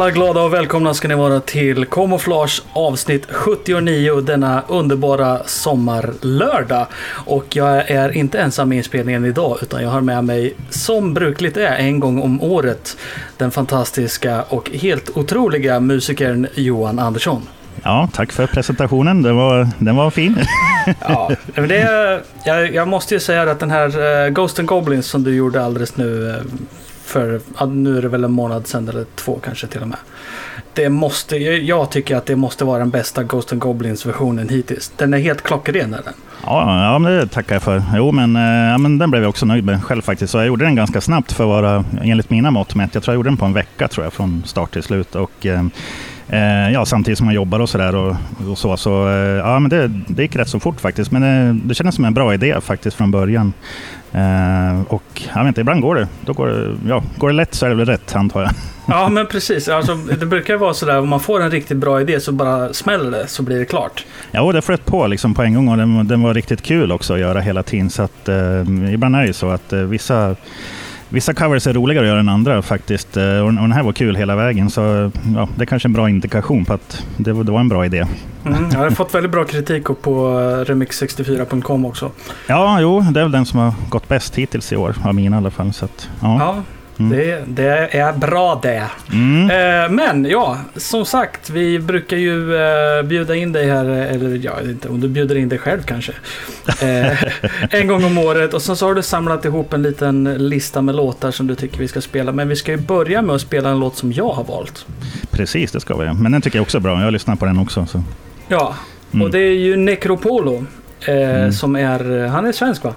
Alla glada och välkomna ska ni vara till Camouflage avsnitt 79 denna underbara sommarlördag. Och jag är inte ensam i inspelningen idag utan jag har med mig som brukligt är en gång om året den fantastiska och helt otroliga musikern Johan Andersson. Ja, tack för presentationen. Den var, den var fin. ja, men det, jag, jag måste ju säga att den här uh, Ghost and Goblins som du gjorde alldeles nu uh, för, nu är det väl en månad sedan eller två kanske till och med. Det måste, jag tycker att det måste vara den bästa Ghost and Goblins versionen hittills. Den är helt klockren är den. Ja, ja det tackar jag för. Jo, men, eh, ja, men den blev jag också nöjd med själv faktiskt. Så jag gjorde den ganska snabbt för att vara, enligt mina mått mätt, jag tror jag gjorde den på en vecka tror jag, från start till slut. Och, eh, eh ja, samtidigt som man jobbar och sådär. Och, och, så, så, eh, ja, men det, det gick rätt så fort faktiskt. Men det, det kändes som en bra idé faktiskt från början. Uh, och jag vet inte, ibland går det. Då går det, ja, går det lätt så är det väl rätt antar jag. Ja men precis. Alltså, det brukar vara sådär om man får en riktigt bra idé så bara smäller det så blir det klart. Ja och det flöt på liksom på en gång och den, den, var riktigt kul också att göra hela tiden. Så att, uh, ibland är det ju så att uh, vissa Vissa covers är roligare att göra än andra faktiskt. Och den här var kul hela vägen. Så ja, det är kanske en bra indikation på att det var, det var en bra idé. Mm, jag har fått väldigt bra kritik på remix64.com också. Ja, jo, det är väl den som har gått bäst hittills i år, av mina i alla fall. Så att, ja. ja. Mm. Det, det, är bra det. Mm. Eh, men ja, som sagt, vi brukar ju eh, bjuda in dig här, eller jag vet inte om du bjuder in dig själv kanske. Eh, en gång om året och sen så har du samlat ihop en liten lista med låtar som du tycker vi ska spela. Men vi ska ju börja med att spela en låt som jag har valt. Precis, det ska vi. Men den tycker jag också är bra. Jag lyssnar på den också. Så. Ja, mm. och det är ju Necropolo. Eh, mm. Som är, han är svensk va?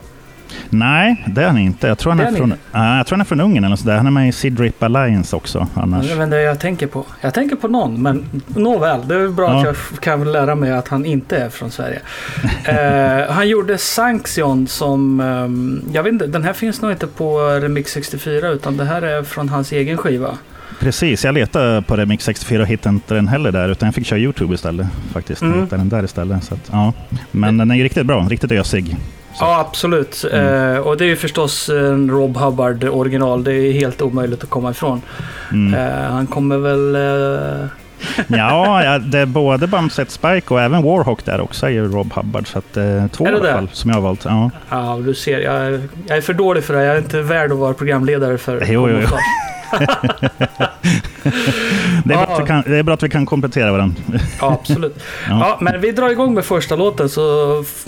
Nej, det är han inte. Jag tror han, är, är från, uh, jag tror han är från Ungern eller sådär. Han är med i Sidrip Alliance också. Annars. Vet inte jag tänker på. Jag tänker på någon, men nåväl. Det är bra ja. att jag kan lära mig att han inte är från Sverige. uh, han gjorde Sanction som... Um, jag vet inte, den här finns nog inte på Remix 64 utan det här är från hans egen skiva. Precis, jag letade på Remix 64 och hittade inte den heller där, utan jag fick köra YouTube istället. Faktiskt, mm. jag hittade den där istället. Så att, ja. Men den är riktigt bra, riktigt ösig. Så. Ja, absolut. Mm. Eh, och det är ju förstås en Rob Hubbard original. Det är helt omöjligt att komma ifrån. Mm. Eh, han kommer väl... Eh... ja, ja, det är både Bumset Spike och även Warhawk där också är ju Rob Hubbard. Så att, eh, två i alla fall som jag har valt. Ja, ja du ser. Jag, jag är för dålig för det. Jag är inte värd att vara programledare för jo, jo, jo. det, är ja. bra kan, det är bra att vi kan komplettera varandra. ja, absolut. Ja. ja. men vi drar igång med första låten. Så,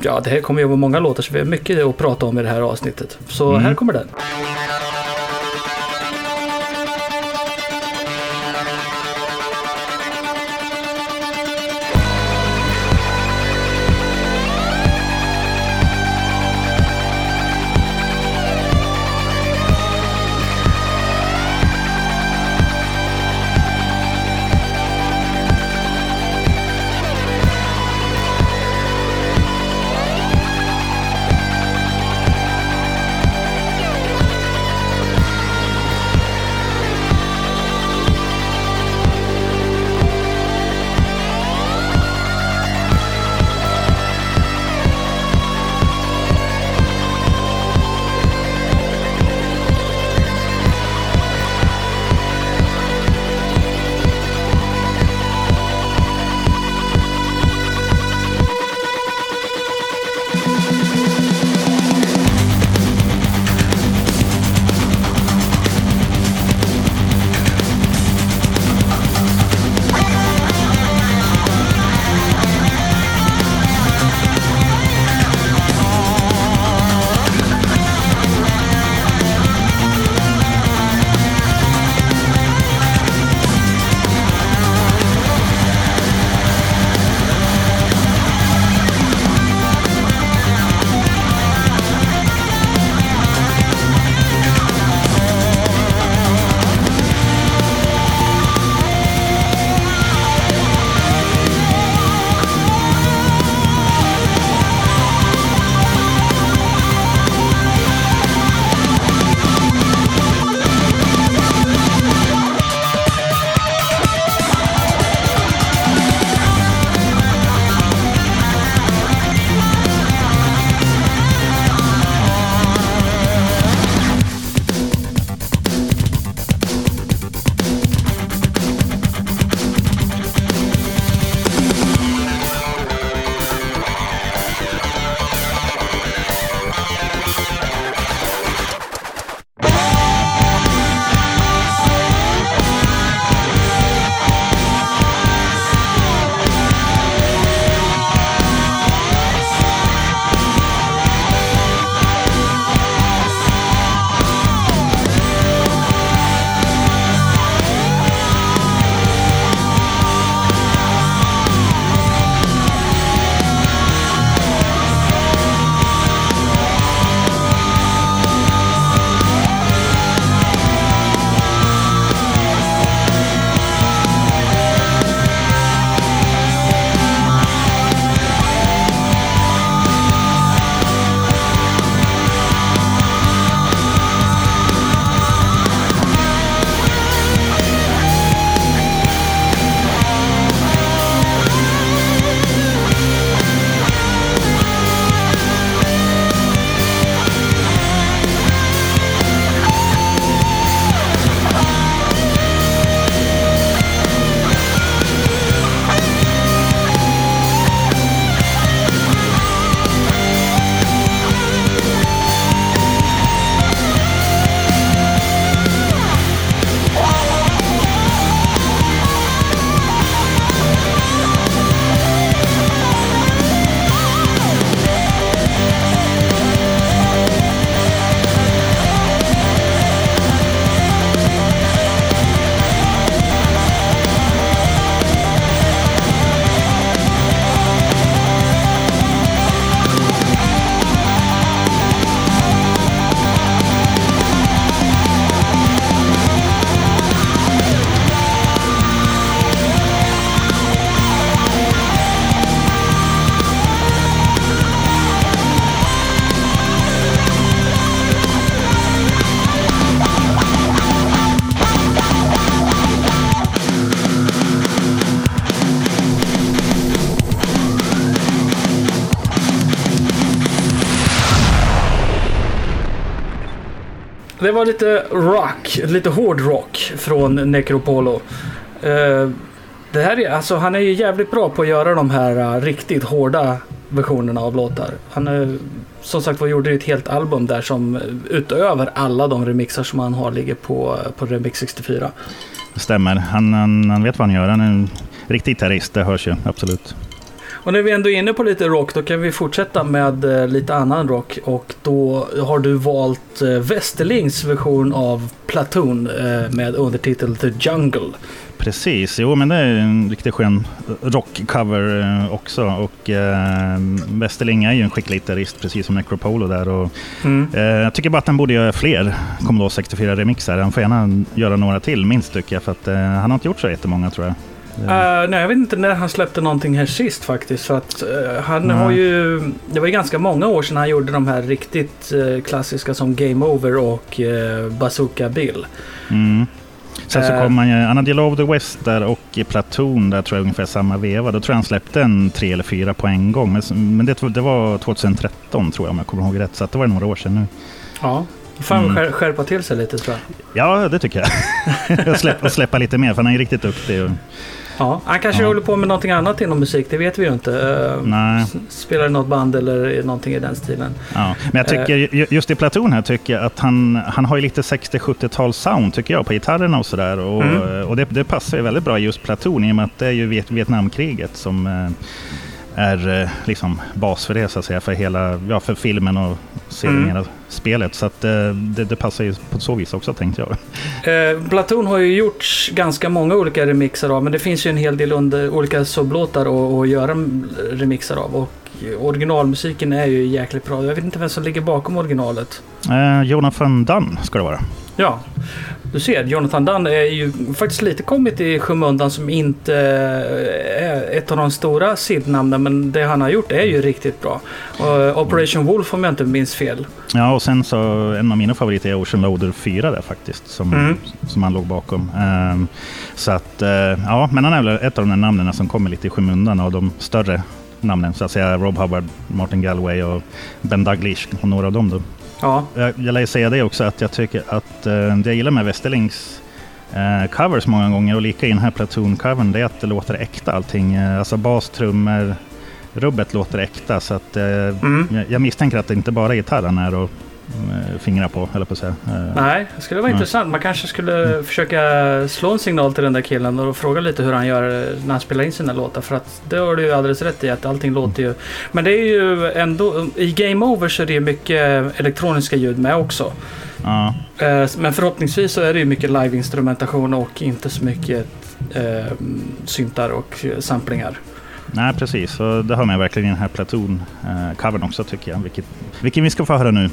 ja, det här kommer ju vara många låtar så vi har mycket att prata om i det här avsnittet. Så mm. här kommer den. Var lite rock, lite hård rock från Necropolo. Uh, det här är, alltså, han är ju jävligt bra på att göra de här uh, riktigt hårda versionerna av låtar. Han är, som sagt var gjorde ett helt album där som utöver alla de remixar som han har ligger på, på Remix 64. Det stämmer. Han, han, han vet vad han gör. Han är en riktig gitarrist, det hörs ju absolut. Och när vi ändå är inne på lite rock då kan vi fortsätta med uh, lite annan rock. Och då har du valt uh, Westerlings version av Platoon uh, med undertitel The Jungle. Precis, jo men det är en riktigt skön rockcover eh, också. Och eh, Westerling är ju en skicklig gitarrist, precis som Necropolo där. Och, mm. eh, jag tycker bara att han borde göra fler Commodore 64-remixar. Han får gärna göra några till, minst tycker jag. För att eh, han har inte gjort så jättemånga tror jag. Uh, nej, jag vet inte när han släppte någonting här sist faktiskt. För att, uh, han mm. har ju, det var ju ganska många år sedan han gjorde de här riktigt uh, klassiska som Game Over och Bazooka Bill. Mm. Sen så kom han ju, han hade Love the West där och i Platoon där tror jag ungefär samma veva. Då tror jag han släppte en tre eller fyra på en gång. Men, men det, det var 2013 tror jag om jag kommer ihåg rätt. Så det var några år sedan nu. Ja, Fan mm. skärpa till sig lite tror jag. Ja, det tycker jag. och, släppa, släppa lite mer, för han är riktigt duktig. Och... Ja, han kanske ja. håller på med någonting annat inom musik, det vet vi ju inte. Eh, Nej. Spelar i något band eller någonting i den stilen. Ja. Men jag tycker, uh, just i Platon här tycker jag att han, han har ju lite 60-70-tals sound tycker jag på gitarrerna och sådär. Och, mm. och det, det, passar ju väldigt bra just Platon i och med att det är ju Vietnamkriget som eh, är eh, liksom bas för det, så att säga, för hela ja, för filmen och mm. spelet. Så att, eh, det, det, passar ju på så vis också, tänkte jag. Eh, Platoon har ju gjort ganska många olika remixer av, men det finns ju en hel del under olika sublåtar att göra remixer av. Och originalmusiken är ju jäkligt bra. Jag vet inte vem som ligger bakom originalet. Eh, Jonathan Dunn ska det vara. Ja, du ser, Jonathan Dunn är ju faktiskt lite kommit i skymundan som inte är ett av de stora SID-namnen. Men det han har gjort är ju riktigt bra. Och Operation Wolf om jag inte minns fel. Ja, och sen så en av mina favoriter är Ocean Loader 4 där faktiskt. Som, mm. som han låg bakom. Um, så att, uh, ja, men han är väl ett av de här namnen som kommer lite i skymundan av de större namnen. Så att säga Rob Hubbard, Martin Galway och Ben Daglish och några av dem då. Ja. Jag, jag lär säga det också att jag tycker att det jag gillar med Westerlings uh, covers många gånger och lika i den här Platoon-covern det är att det låter äkta allting. Uh, alltså bas, trummor, rubbet låter äkta. Så att, mm. jag, jag, misstänker att det inte bara är gitarren är och Eh, fingra på, eller på att säga. Eh, Nej, det skulle vara mm. intressant. Man kanske skulle mm. försöka slå en signal till den där killen och fråga lite hur han gör när han spelar in sina låtar. För att det har du ju alldeles rätt i att allting låter ju... Men det är ju ändå... I Game Over så är det mycket elektroniska ljud med också. Eh, men förhoppningsvis så är det ju mycket live-instrumentation och inte så mycket eh, syntar och samplingar. Nej, precis. Och det har man verkligen i den här Platoon-covern eh, också tycker jag. Vilket, vilken vi ska få höra nu.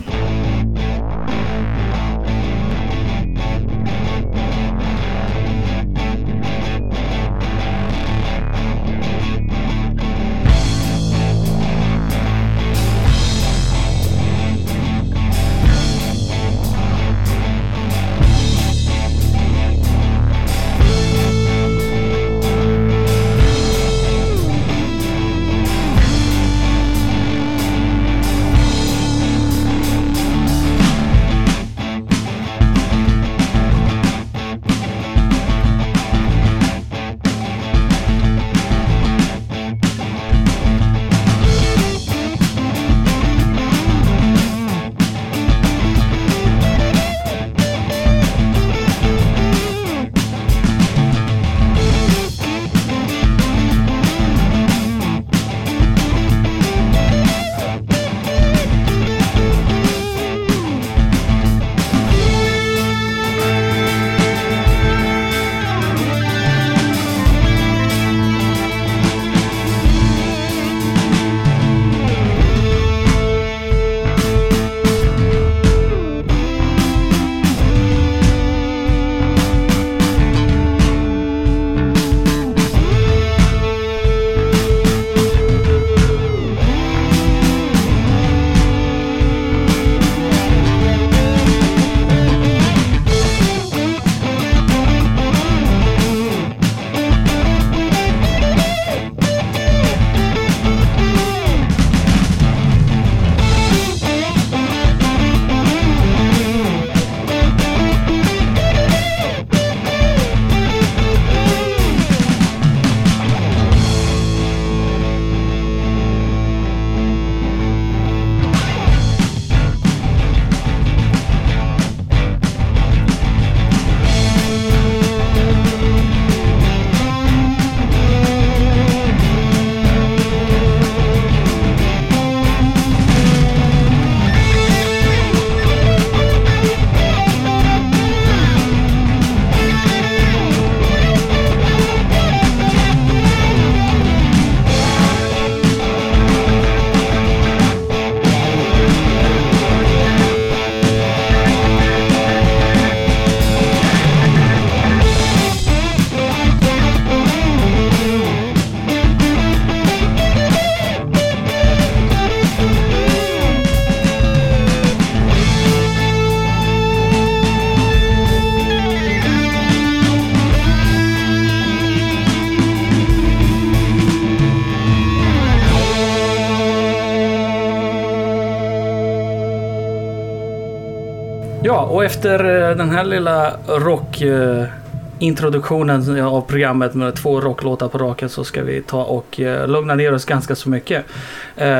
Efter eh, den här lilla rockintroduktionen eh, av programmet med två rocklåtar på raken så ska vi ta och eh, lugna ner oss ganska så mycket.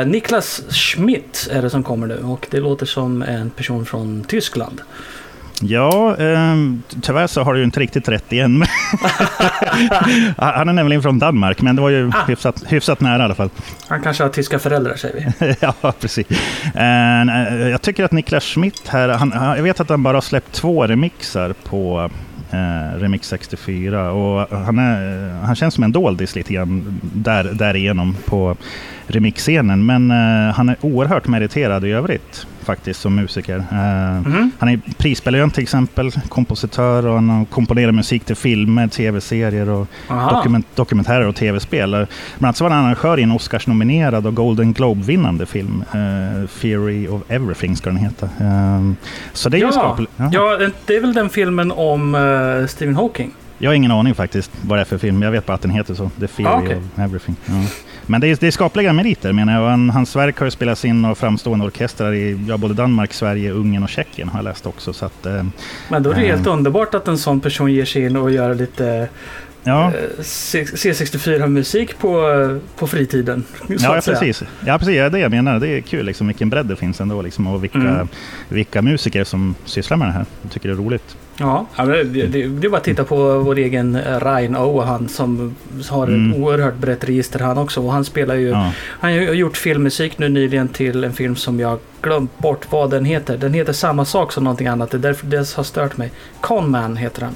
Niklas Schmidt är det som kommer nu och det låter som en person från Tyskland. Ja, eh, tyvärr så har du inte riktigt rätt igen. Han är nämligen från Danmark, men det var ju Ah. hyfsat, hyfsat nära i alla fall. Han kanske har tyska föräldrar säger vi. ja, precis. Eh, jag tycker att Niklas Schmidt här, han- jag vet att han bara har släppt två remixar på eh, Remix 64 och han, är, han känns som en doldis lite grann där, därigenom på remixscenen. Men eh, han är oerhört meriterad i övrigt faktiskt som musiker. Mhm. han är prisbelönt till exempel, kompositör och han har komponerat musik till filmer, tv-serier och dokument, dokumentärer och tv-spel. Bland annat så var han arrangör i en Oscars-nominerad och Golden Globe-vinnande film. eh, Theory of Everything ska den heta. Eh, så det är Ja, skapligt. Ja. ja, det- är väl den filmen om eh, Stephen Hawking. Jag har ingen aning faktiskt vad det är för film. Jag vet bara att den heter så. The Theory Ah, okej. of Everything. Ja. Men det är, det är skapliga meriter menar jag. Han, hans verk har ju spelats in av framstående orkestrar i ja, både Danmark, Sverige, Ungern och Tjeckien har jag läst också. Så att, eh, Men då är det Mm. helt underbart att en sån person ger sig in och gör lite ja. eh, C- C64-musik på, på fritiden. Ja, säga. precis. Ja, precis. Ja, det jag menar. Det är kul liksom, vilken bredd det finns ändå. Liksom, och vilka, Mm. vilka musiker som sysslar med det här. Jag tycker det är roligt. Ja, ja, det, det, det är bara att titta på vår egen Ryan Ohan som har Mm. ett oerhört brett register han också. Och han spelar ju, Ja. han har gjort filmmusik nu nyligen till en film som jag glömt bort vad den heter. Den heter samma sak som någonting annat. Det är därför det har stört mig. Conman heter den.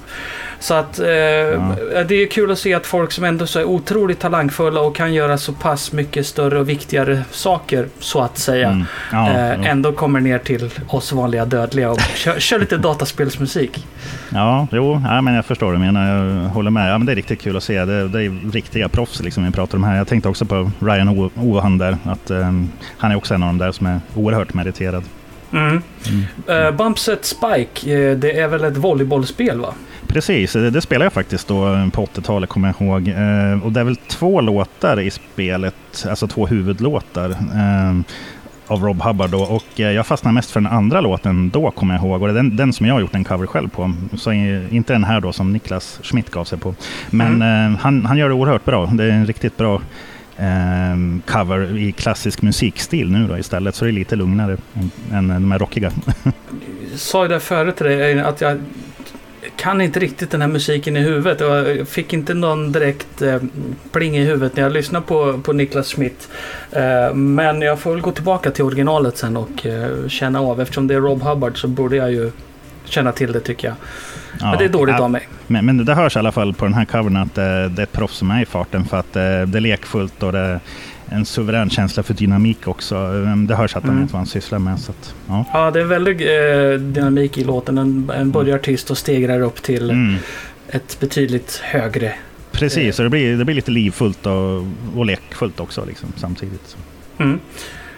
Så att eh, det är kul att se att folk som ändå så är otroligt talangfulla och kan göra så pass mycket större och viktigare saker så att säga. Mm. Ja, eh, ja. ändå kommer ner till oss vanliga dödliga och kör, kör lite dataspelsmusik. Ja, jo, ja, men jag förstår du menar. Jag håller med. Ja, men det är riktigt kul att se. Det, det är riktiga proffs liksom, vi pratar om här. Jag tänkte också på Ryan Ohan där. Att, eh, han är också en av de där som är oerhört meriterad. Mm. Mm. Uh, Bumpset Spike, eh, det är väl ett volleybollspel va? Precis, det, det spelade jag faktiskt då på 80-talet kommer jag ihåg. Eh, och det är väl två låtar i spelet, alltså två huvudlåtar. Av Rob Hubbard då. Och eh, jag fastnade mest för den andra låten då kommer jag ihåg. Och det är den, den som jag har gjort en cover själv på. Så eh, inte den här då som Niklas Schmidt gav sig på. Men eh, han, han gör det oerhört bra. Det är en riktigt bra eh, cover i klassisk musikstil nu då istället. Så det är lite lugnare än, än de här rockiga. Jag sa ju det förut till dig att jag kan inte riktigt den här musiken i huvudet. Jag fick inte någon direkt eh, pling i huvudet när jag lyssnade på, på Niklas Schmidt. Eh, men jag får väl gå tillbaka till originalet sen och eh, känna av. Eftersom det är Rob Hubbard så borde jag ju känna till det tycker jag. Ja, Men det är dåligt ja, av mig. Men, men det hörs i alla fall på den här covern att eh, det är ett proffs som är i farten för att eh, det är lekfullt och det en suverän känsla för dynamik också. Eh, Det hörs att han Mm. vet vad han sysslar med. Så att, ja. Ja, det är väldigt eh, dynamik i låten. En, en börjar tyst och stegrar upp till mm. ett betydligt högre. Precis, och det blir, det blir lite livfullt och, och lekfullt också liksom, samtidigt. Mm.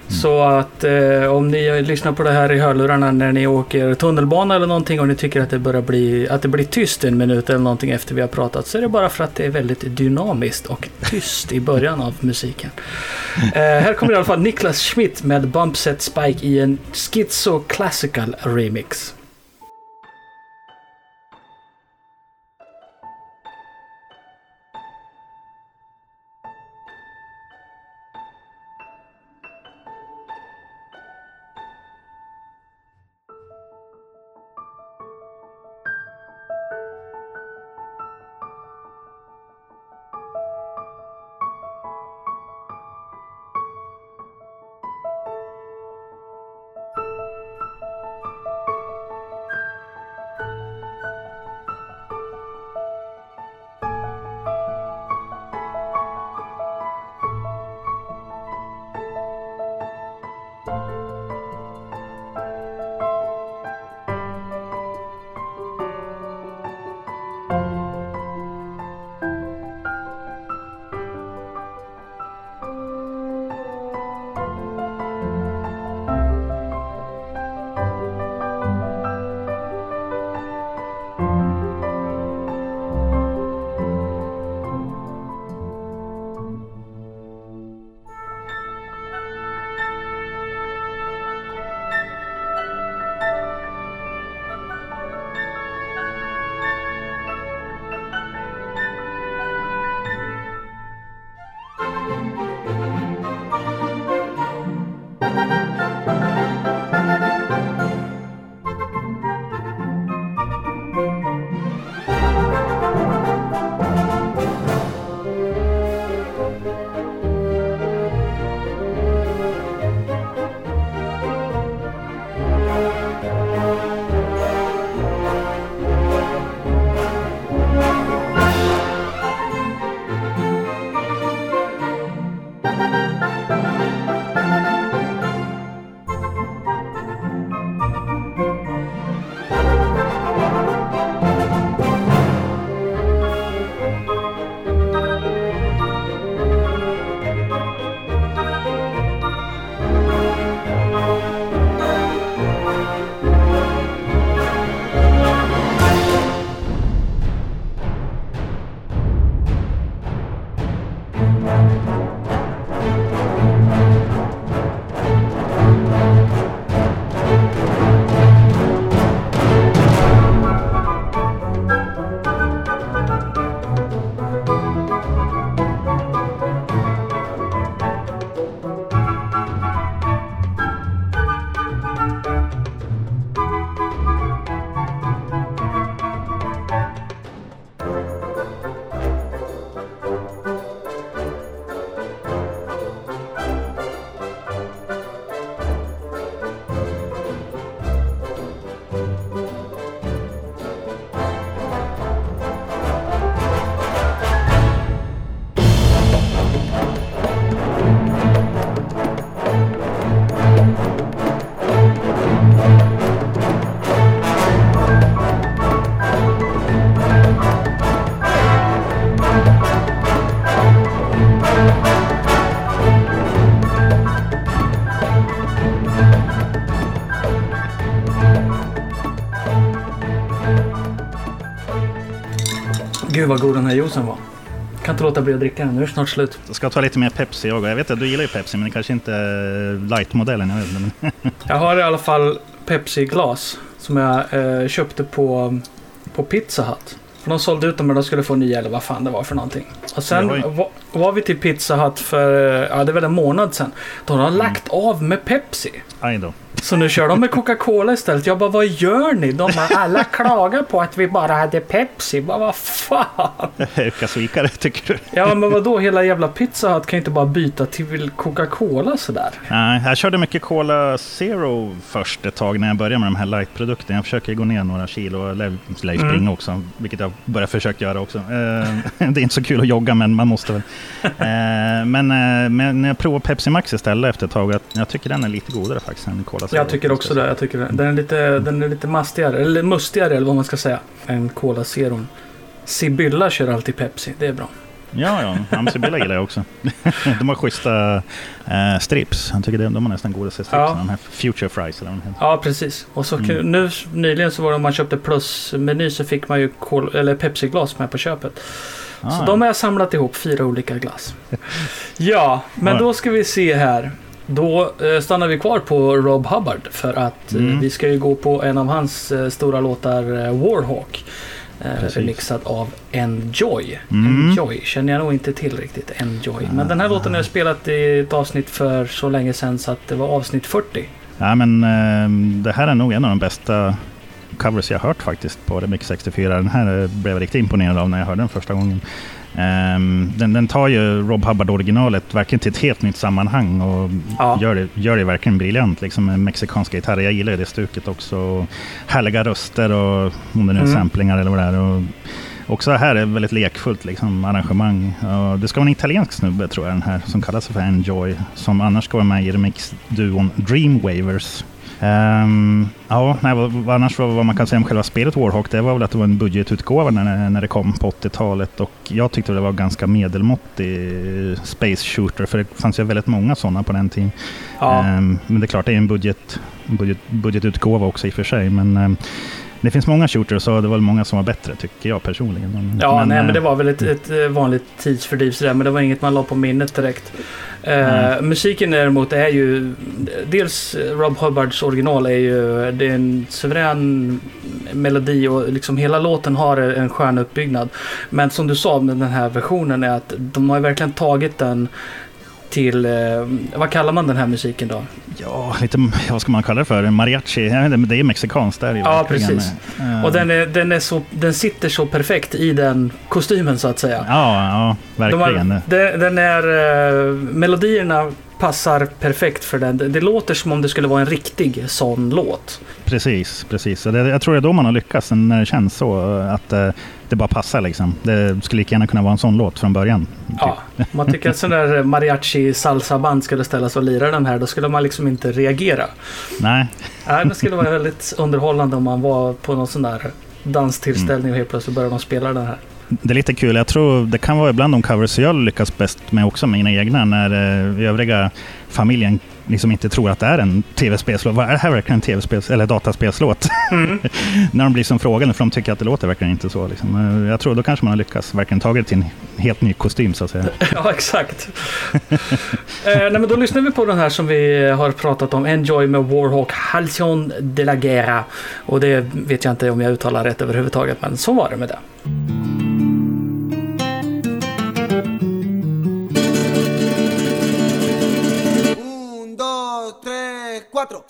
Så att eh, om ni lyssnar på det här i hörlurarna när ni åker tunnelbana eller någonting och ni tycker att det börjar bli, att det blir tyst en minut eller någonting efter vi har pratat så är det bara för att det är väldigt dynamiskt och tyst i början av musiken. Eh, här kommer i alla fall Niklas Schmidt med Bumpset Spike i en Schizo Classical Remix. Gud vad god den här juicen var. Kan inte låta bli att dricka den, nu är det snart slut. Jag ska ta lite mer Pepsi jag. Jag vet att du gillar ju Pepsi, men det kanske inte light-modellen. Jag, vet inte, men... Jag har i alla fall Pepsi-glas som jag eh, köpte på, på Pizza Hut. För de sålde ut dem och de skulle få nya eller vad fan det var för någonting. Och sen var, var vi till Pizza Hut för, eh, ja det är väl en månad sedan. Då har de lagt av med Pepsi. Aj då. Så nu kör de med Coca-Cola istället. Jag bara, vad gör ni? De bara, alla klagar på att vi bara hade Pepsi. Bara, vad fan? Vilka svikare tycker du? Ja, men vad då Hela jävla Pizza Hut kan inte bara byta till Coca-Cola sådär. Nej, jag körde mycket Cola Zero först ett tag när jag började med de här light-produkterna. Jag försöker gå ner några kilo, eller ju springa Mm. också, vilket jag börjar försöka göra också. Eh, det är inte så kul att jogga, men man måste väl. Eh, men, eh, men när jag provade Pepsi Max istället efter ett tag, jag tycker den är lite godare faktiskt än Cola Zero. Jag tycker också det. Jag tycker det. Den, är lite, den är lite mastigare, eller mustigare eller vad man ska säga, än Cola Zero. Sibylla kör alltid Pepsi, det är bra. Ja, ja. Amsibilla gillar jag också. de har schyssta eh, strips. Jag tycker de, har nästan godaste stripsen. Ja. De här Future Fries eller vad de heter. Ja, precis. Och så Mm. nu nyligen så var det om man köpte plusmeny så fick man ju kol, eller Pepsi-glas med på köpet. Ah, Så de har jag samlat ihop, fyra olika glass. ja, men Ja. då ska vi se här. Då eh, stannar vi kvar på Rob Hubbard för att eh, Mm. vi ska ju gå på en av hans eh, stora låtar, Warhawk. Precis. remixad av Enjoy. Mm. Enjoy känner jag nog inte till riktigt. Enjoy. Men den här låten har jag spelat i ett avsnitt för så länge sedan så att det var avsnitt 40. Ja, men eh, det här är nog en av de bästa covers jag har hört faktiskt på Remix 64. Den här blev jag riktigt imponerad av när jag hörde den första gången. Ehm, den, den tar ju Rob Hubbard-originalet verkligen till ett helt nytt sammanhang och Ja. gör, det, gör det verkligen briljant. Liksom med mexikanska gitarrer. Jag gillar det stuket också. Härliga röster och om det nu är Mm. samplingar eller vad det är. Och också här är väldigt lekfullt liksom, arrangemang. Och det ska vara en italiensk snubbe tror jag den här som kallar sig för Enjoy. Som annars ska vara med i remixduon Dreamwavers. Um, ja, nej, vad, annars vad, vad man kan säga om själva spelet Warhawk, det var väl att det var en budgetutgåva när, när det kom på 80-talet. Och jag tyckte det var ganska medelmåttig space shooter, för det fanns ju väldigt många sådana på den tiden. Ja. Ehm, men det är klart, det är en budget, budget, budgetutgåva också i och för sig. Men ehm, det finns många shooters och det var väl många som var bättre, tycker jag personligen. Men, Ja, nej, men eh, det var väl ett, ett eh, vanligt tidsfördriv sådär, men det var inget man la på minnet direkt. Mm. Musiken däremot är ju, dels Rob Hubbards original är ju, det är en suverän melodi och liksom hela låten har en skön uppbyggnad. Men som du sa med den här versionen är att de har verkligen tagit den till, eh, vad kallar man den här musiken då? Ja, lite, vad ska man kalla det för? Mariachi? Det är mexikanskt. Det är det ju Ja, precis. Eh, Och den, är, den, är så, den sitter så perfekt i den kostymen så att säga. Ja, ja De verkligen. har, den, den är, eh, melodierna passar perfekt för den. Det, det låter som om det skulle vara en riktig sån låt. Precis, precis. Jag tror det är då man har lyckats, när det känns så. Att eh, det bara passar liksom. Det skulle lika gärna kunna vara en sån låt från början. Ja, om man tycker att sån där mariachi salsa band skulle ställa sig och lira den här, då skulle man liksom inte reagera. Nej, Nej, det skulle vara väldigt underhållande om man var på någon sån där danstillställning och helt plötsligt började de spela den här. Det är lite kul. Jag tror det kan vara ibland de covers jag lyckas bäst med också, mina egna, när eh, övriga familjen liksom inte tror att det är en tv-spelslåt. Vad är det här verkligen en tv-spels eller dataspelslåt? Mm. när de blir som frågande, för de tycker att det låter verkligen inte så. Liksom. Eh, Jag tror då kanske man har lyckats verkligen tagit till en helt ny kostym så att säga. Ja, exakt. eh, nej, men då lyssnar vi på den här som vi har pratat om. Enjoy med Warhawk Halcyon de la Guerra. Och det vet jag inte om jag uttalar rätt överhuvudtaget, men så var det med det. Cuatro.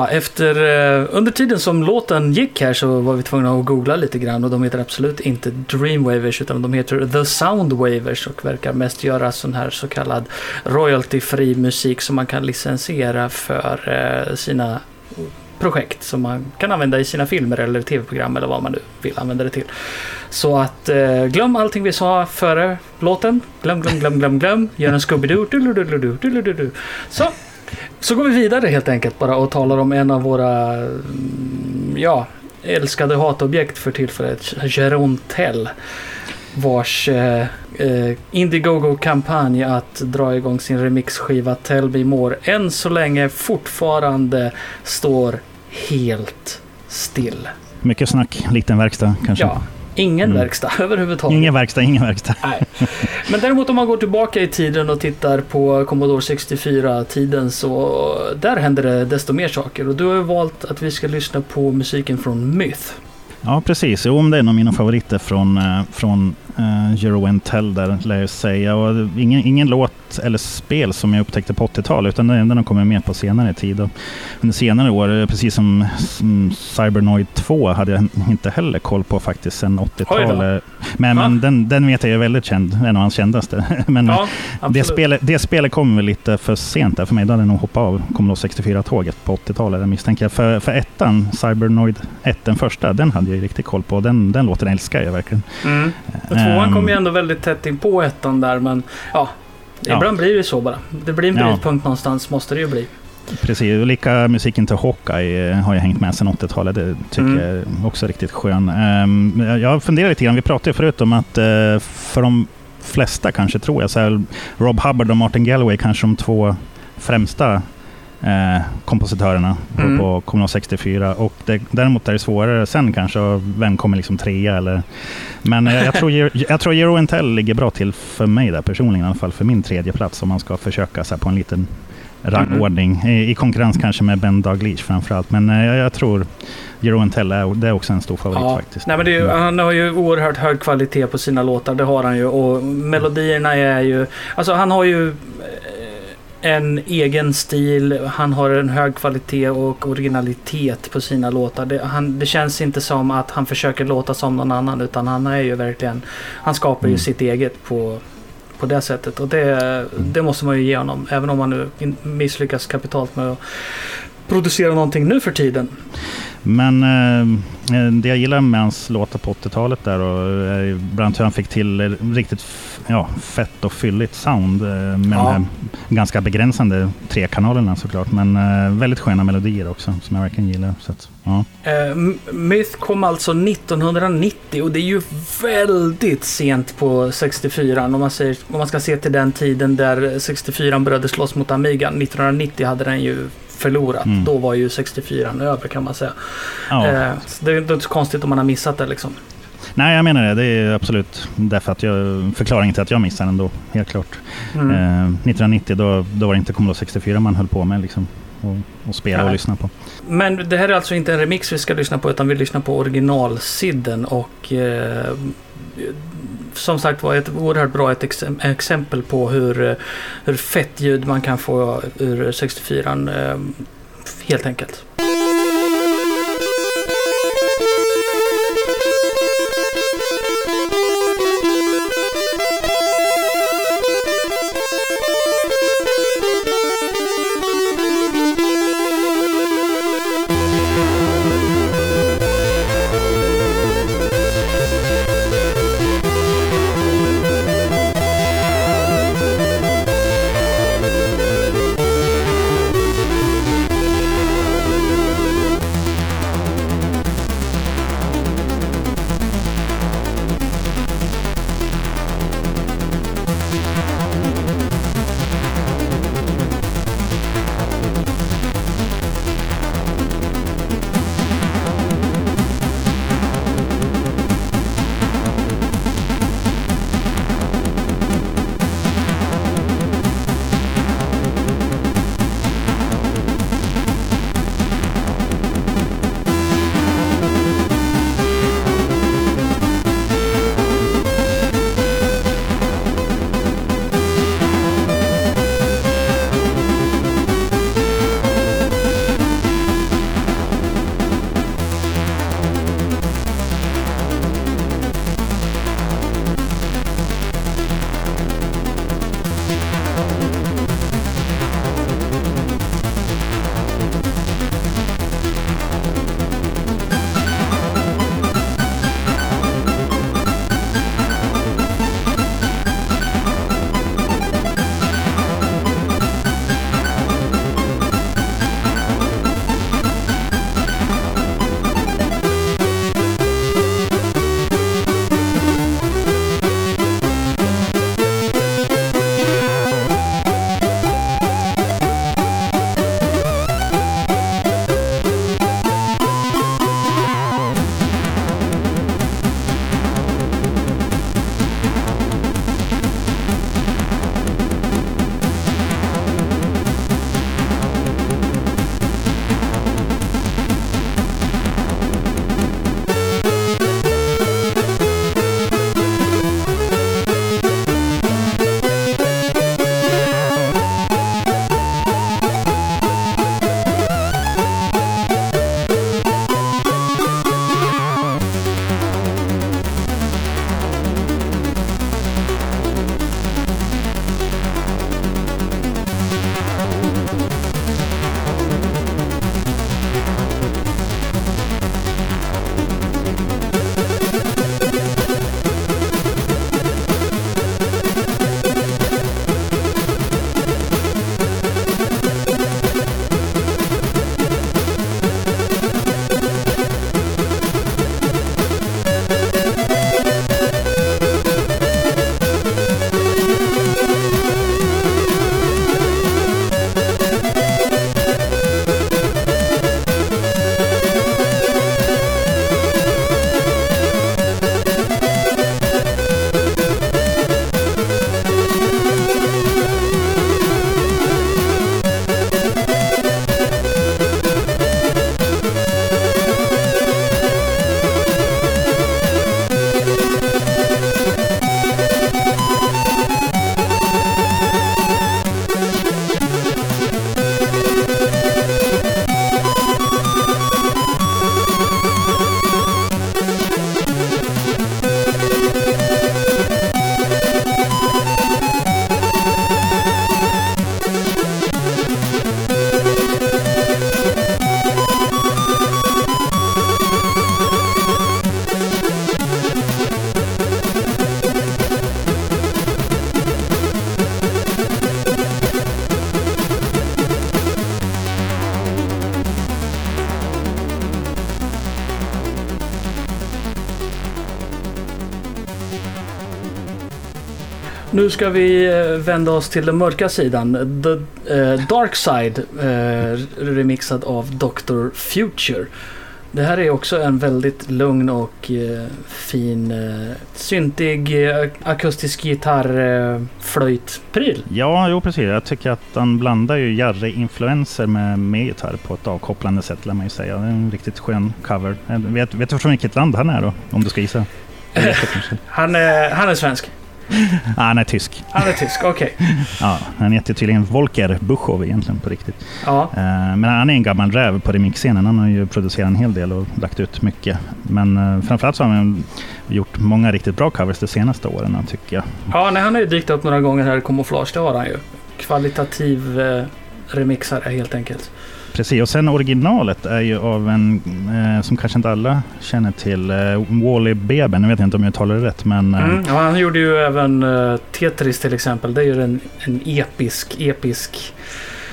Ja, efter, eh, under tiden som låten gick här så var vi tvungna att googla lite grann och de heter absolut inte Dreamwavers utan de heter The Soundwavers och verkar mest göra sån här så kallad royalty-fri musik som man kan licensiera för eh, sina projekt som man kan använda i sina filmer eller tv-program eller vad man nu vill använda det till. Så att eh, glöm allting vi sa före låten. Glöm, glöm, glöm, glöm, glöm. Gör en Scooby-Doo. Så, så går vi vidare helt enkelt bara och talar om en av våra mm, ja, älskade hatobjekt för tillfället. Jeroen Tell. Vars eh, eh, Indiegogo-kampanj att dra igång sin remixskiva Tell Me More än så länge fortfarande står helt still. Mycket snack, liten verkstad kanske. Ja, ingen Mm. verkstad överhuvudtaget. Ingen verkstad, ingen verkstad. Nej. Men däremot om man går tillbaka i tiden och tittar på Commodore 64-tiden så där händer det desto mer saker. Och du har ju valt att vi ska lyssna på musiken från Myth. Ja, precis. Jo, det är en av mina favoriter från, eh, från uh, Euro Tell där, lär jag säga. Och ingen, ingen låt eller spel som jag upptäckte på 80-talet, utan den, den har kommit med på senare tid. Och under senare år, eh, precis som, som Cybernoid 2, hade jag inte heller koll på faktiskt sen 80-talet. Men, Ja. men den, den vet jag är väldigt känd, en av hans kändaste. men Ja, det, spelet, det spelet kom väl lite för sent där för mig. Då hade jag nog hoppat av Commodore 64-tåget på 80-talet misstänker jag. För, för ettan, Cybernoid 1, den första, den hade jag ju riktigt koll på. Den, den låten älskar jag verkligen. Mm. Och tvåan Ehm, kom ju ändå väldigt tätt in på ettan där, men ja. Ja. Ibland blir det så bara. Det blir en Ja. brytpunkt någonstans, måste det ju bli. Precis, och lika musiken till Hawkeye eh, har jag hängt med sedan 80-talet. Det tycker Mm. jag är också riktigt skön. Ehm, jag- funderar lite grann, vi pratade ju förut om att eh, för de flesta kanske tror jag, så här, Rob Hubbard och Martin Galloway kanske de två främsta eh, kompositörerna på- Mm. på Commodore 64. Och det, däremot är det svårare sen kanske, vem kommer liksom trea eller... Men eh, jag tror, jag tror Euro Intel ligger bra till för mig där personligen, i alla fall för min tredje plats om man ska försöka så på en liten rangordning. I, I konkurrens kanske med Ben Dalglish framförallt. Men eh, jag, jag tror Euro Intel är, det är också en stor favorit Ja. faktiskt. Nej, men är ju, han har ju oerhört hög kvalitet på sina låtar, det har han ju. Och melodierna är ju... Alltså han har ju en egen stil, han har en hög kvalitet och originalitet på sina låtar. Det, han, det känns inte som att han försöker låta som någon annan utan han är ju verkligen... Han skapar ju Mm. sitt eget på, på det sättet. Och det, det måste man ju ge honom. Även om han nu misslyckas kapitalt med att producera någonting nu för tiden. Men eh, det jag gillar med hans låtar på 80-talet där och eh, bland annat hur han fick till eh, riktigt ja, fett och fylligt sound eh, med Ja. de här ganska begränsande tre kanalerna såklart. Men eh, väldigt sköna melodier också som jag verkligen gillar. Så att, ja. Eh, Myth kom alltså 1990 och det är ju väldigt sent på 64 om man, säger, om man ska se till den tiden där 64 började slåss mot Amiga. 1990 hade den ju förlorat. Mm. Då var ju 64 över kan man säga. Ja. Eh, det är inte så konstigt om man har missat det liksom. Nej, jag menar det. Det är absolut därför att jag, förklaringen till att jag missade den då, helt klart. Mm. Eh, 1990 då, då var det inte Commodore 64 man höll på med liksom, och, och spela och Nej. lyssna på. Men det här är alltså inte en remix vi ska lyssna på utan vi lyssnar på originalsidden och eh, som sagt var ett oerhört bra ett ex exempel på hur, hur fett ljud man kan få ur 64 eh, helt enkelt. Nu ska vi eh, vända oss till den mörka sidan. The eh, Dark Side eh, remixad av Dr. Future. Det här är också en väldigt lugn och eh, fin eh, syntig eh, akustisk gitarr eh, flöjtpryl. Ja, jo precis. Jag tycker att han blandar ju Jarre-influenser med, med gitarr på ett avkopplande sätt, lär man ju säga. Det är en riktigt skön cover. Vet, vet du från vilket land han är då? Om du ska gissa? Han är, han är svensk. Ah, han är tysk. Han är tysk, okej. Ja, han heter tydligen Volker Buchov egentligen på riktigt. Ja. Eh, Men han är en gammal räv på remixscenen. Han har ju producerat en hel del och lagt ut mycket. Men eh, framförallt så har han gjort många riktigt bra covers de senaste åren tycker jag. Ja, nej, han har ju dykt upp några gånger här i Camouflage, det har han ju. Kvalitativ eh, remixare helt enkelt. Precis, och sen originalet är ju av en eh, som kanske inte alla känner till, eh, Wally Beben. Jag vet inte om jag talar det rätt, men eh, Mm. Ja, han gjorde ju även eh, Tetris till exempel. Det är ju en, en episk, episk...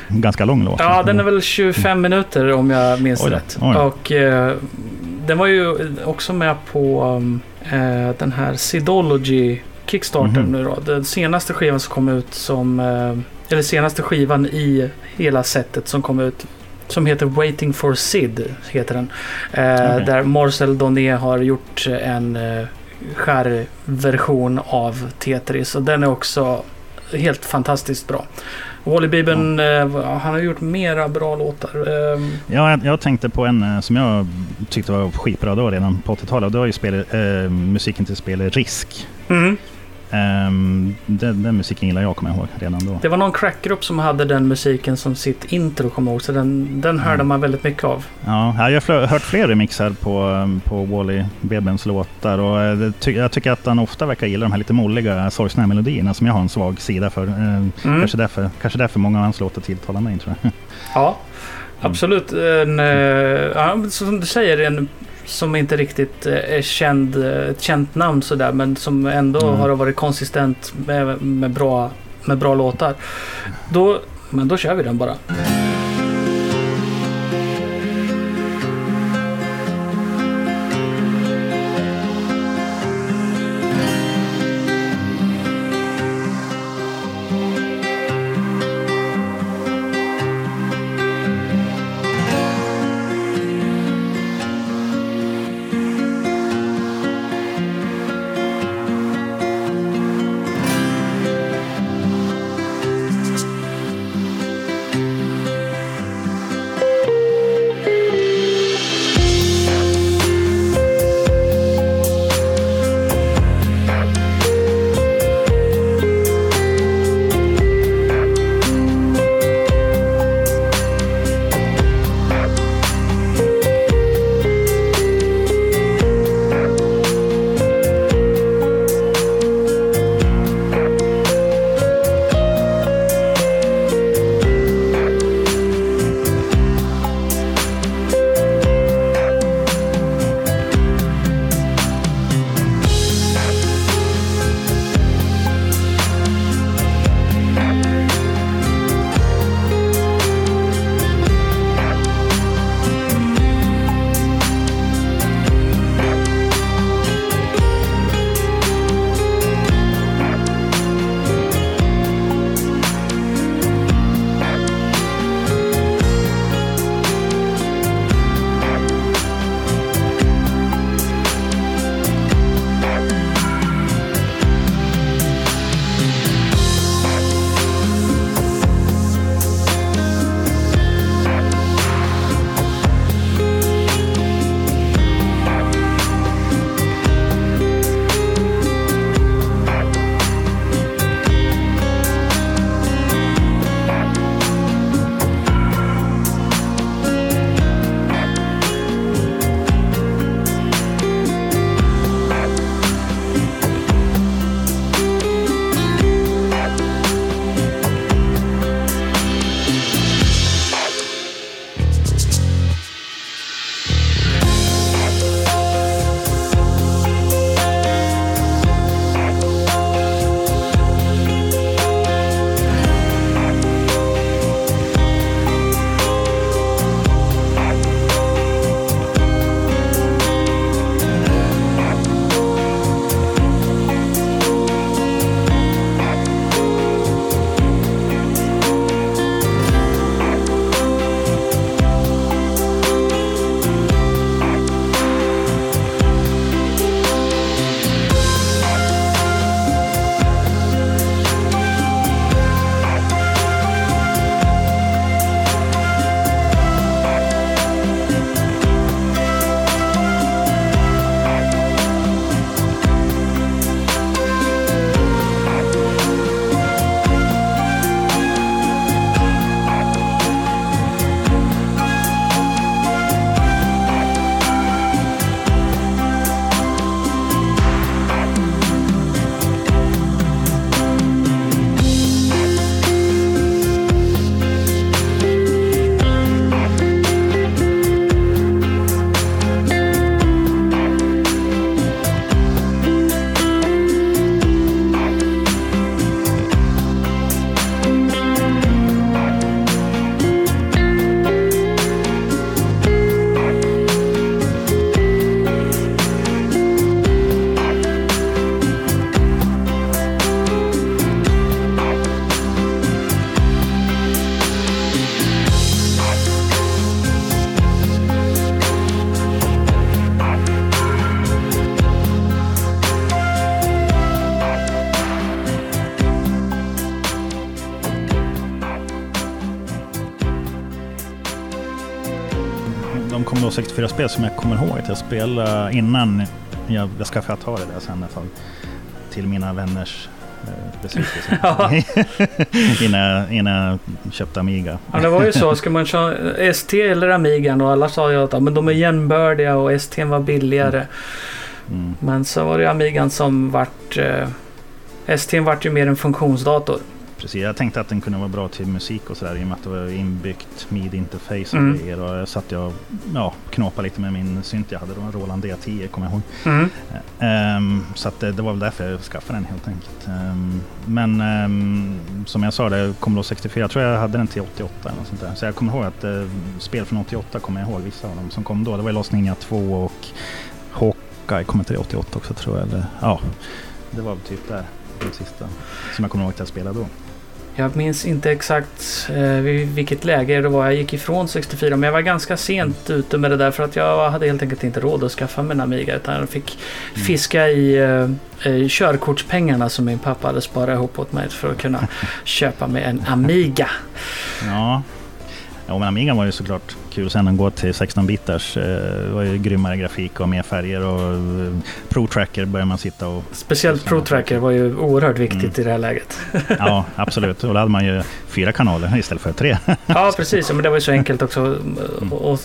ganska lång låt. Ja, den är väl 25 minuter om jag minns Oj rätt. oj. Och eh, den var ju också med på um, den här Sidology Kickstarter Mhm. nu då. Den senaste skivan som kom ut som... Eller senaste skivan i hela setet som kom ut. Som heter Waiting for Sid, heter den. Okej. Där Marcel Doné har gjort en eh, skärversion av Tetris. Och den är också helt fantastiskt bra. Wally Bieber, eh, han har gjort mera bra låtar. Eh, Ja, jag, jag tänkte på en som jag tyckte var skitbra då redan på 80-talet. Det var ju spel, eh, musiken till spelet Risk. mm. Ehm, den, den musiken gillar jag, kommer jag ihåg, redan då. Det var någon crackgrupp som hade den musiken som sitt intro, kommer jag ihåg. Så den, den hörde Mm. man väldigt mycket av. Ja, jag har hört fler remixar på, eh, på Wally Bebens låtar och eh, ty- jag tycker att han ofta verkar gilla de här lite molliga, sorgsna melodierna som jag har en svag sida för. Eh, Mm. Kanske, därför, kanske därför många av hans låtar tilltalar mig, tror jag. Ja, absolut. En, eh, ja, som du säger, en som inte riktigt eh, är känd, eh, ett känt namn sådär, men som ändå Mm. har varit konsistent med, med, bra, med bra låtar. Då, men då kör vi den bara. 64-spel som jag kommer ihåg att jag spelade innan jag, jag skaffade Atari där sen ett tag. Till mina vänners eh, besvikelse. Ja. innan, innan jag köpte Amiga. Ja, det var ju så. Ska man köra ST eller Amigan och alla sa ju att men de är jämnbördiga och ST var billigare. Mm. Men så var det Amigan som vart... Eh, ST vart ju mer en funktionsdator. Precis, jag tänkte att den kunde vara bra till musik och sådär i och med att det var inbyggt midi-interface och Mm. grejer. Och jag satt jag ja, knåpade lite med min synt jag hade då, en Roland D10 kommer jag ihåg. Mm. Ehm, så det, det var väl därför jag skaffade den helt enkelt. Ehm, men ehm, som jag sa, det Commodore 64, jag tror jag hade den till 88 eller något sånt där. Så jag kommer ihåg att eh, spel från 88 kommer jag ihåg, vissa av dem som kom då. Det var ju Lost Ninja 2 och Hawkeye kom det 88 också tror jag. Eller, ja, det var väl typ där, det sista som jag kommer ihåg att jag spelade då. Jag minns inte exakt eh, vilket läge det var jag gick ifrån 64 men jag var ganska sent ute med det där för att jag hade helt enkelt inte råd att skaffa mig en Amiga utan jag fick Mm. fiska i eh, eh, körkortspengarna som min pappa hade sparat ihop åt mig för att kunna köpa mig en Amiga. Ja. Ja, men Amiga var ju såklart kul sen att gå till 16-bitars. Eh, Det var ju grymmare grafik och mer färger och eh, Pro-tracker började man sitta och... Speciellt Pro Tracker var ju oerhört viktigt Mm. i det här läget. Ja, absolut. Och då hade man ju fyra kanaler istället för tre. Ja, precis. Men det var ju så enkelt också. Mm. Och, och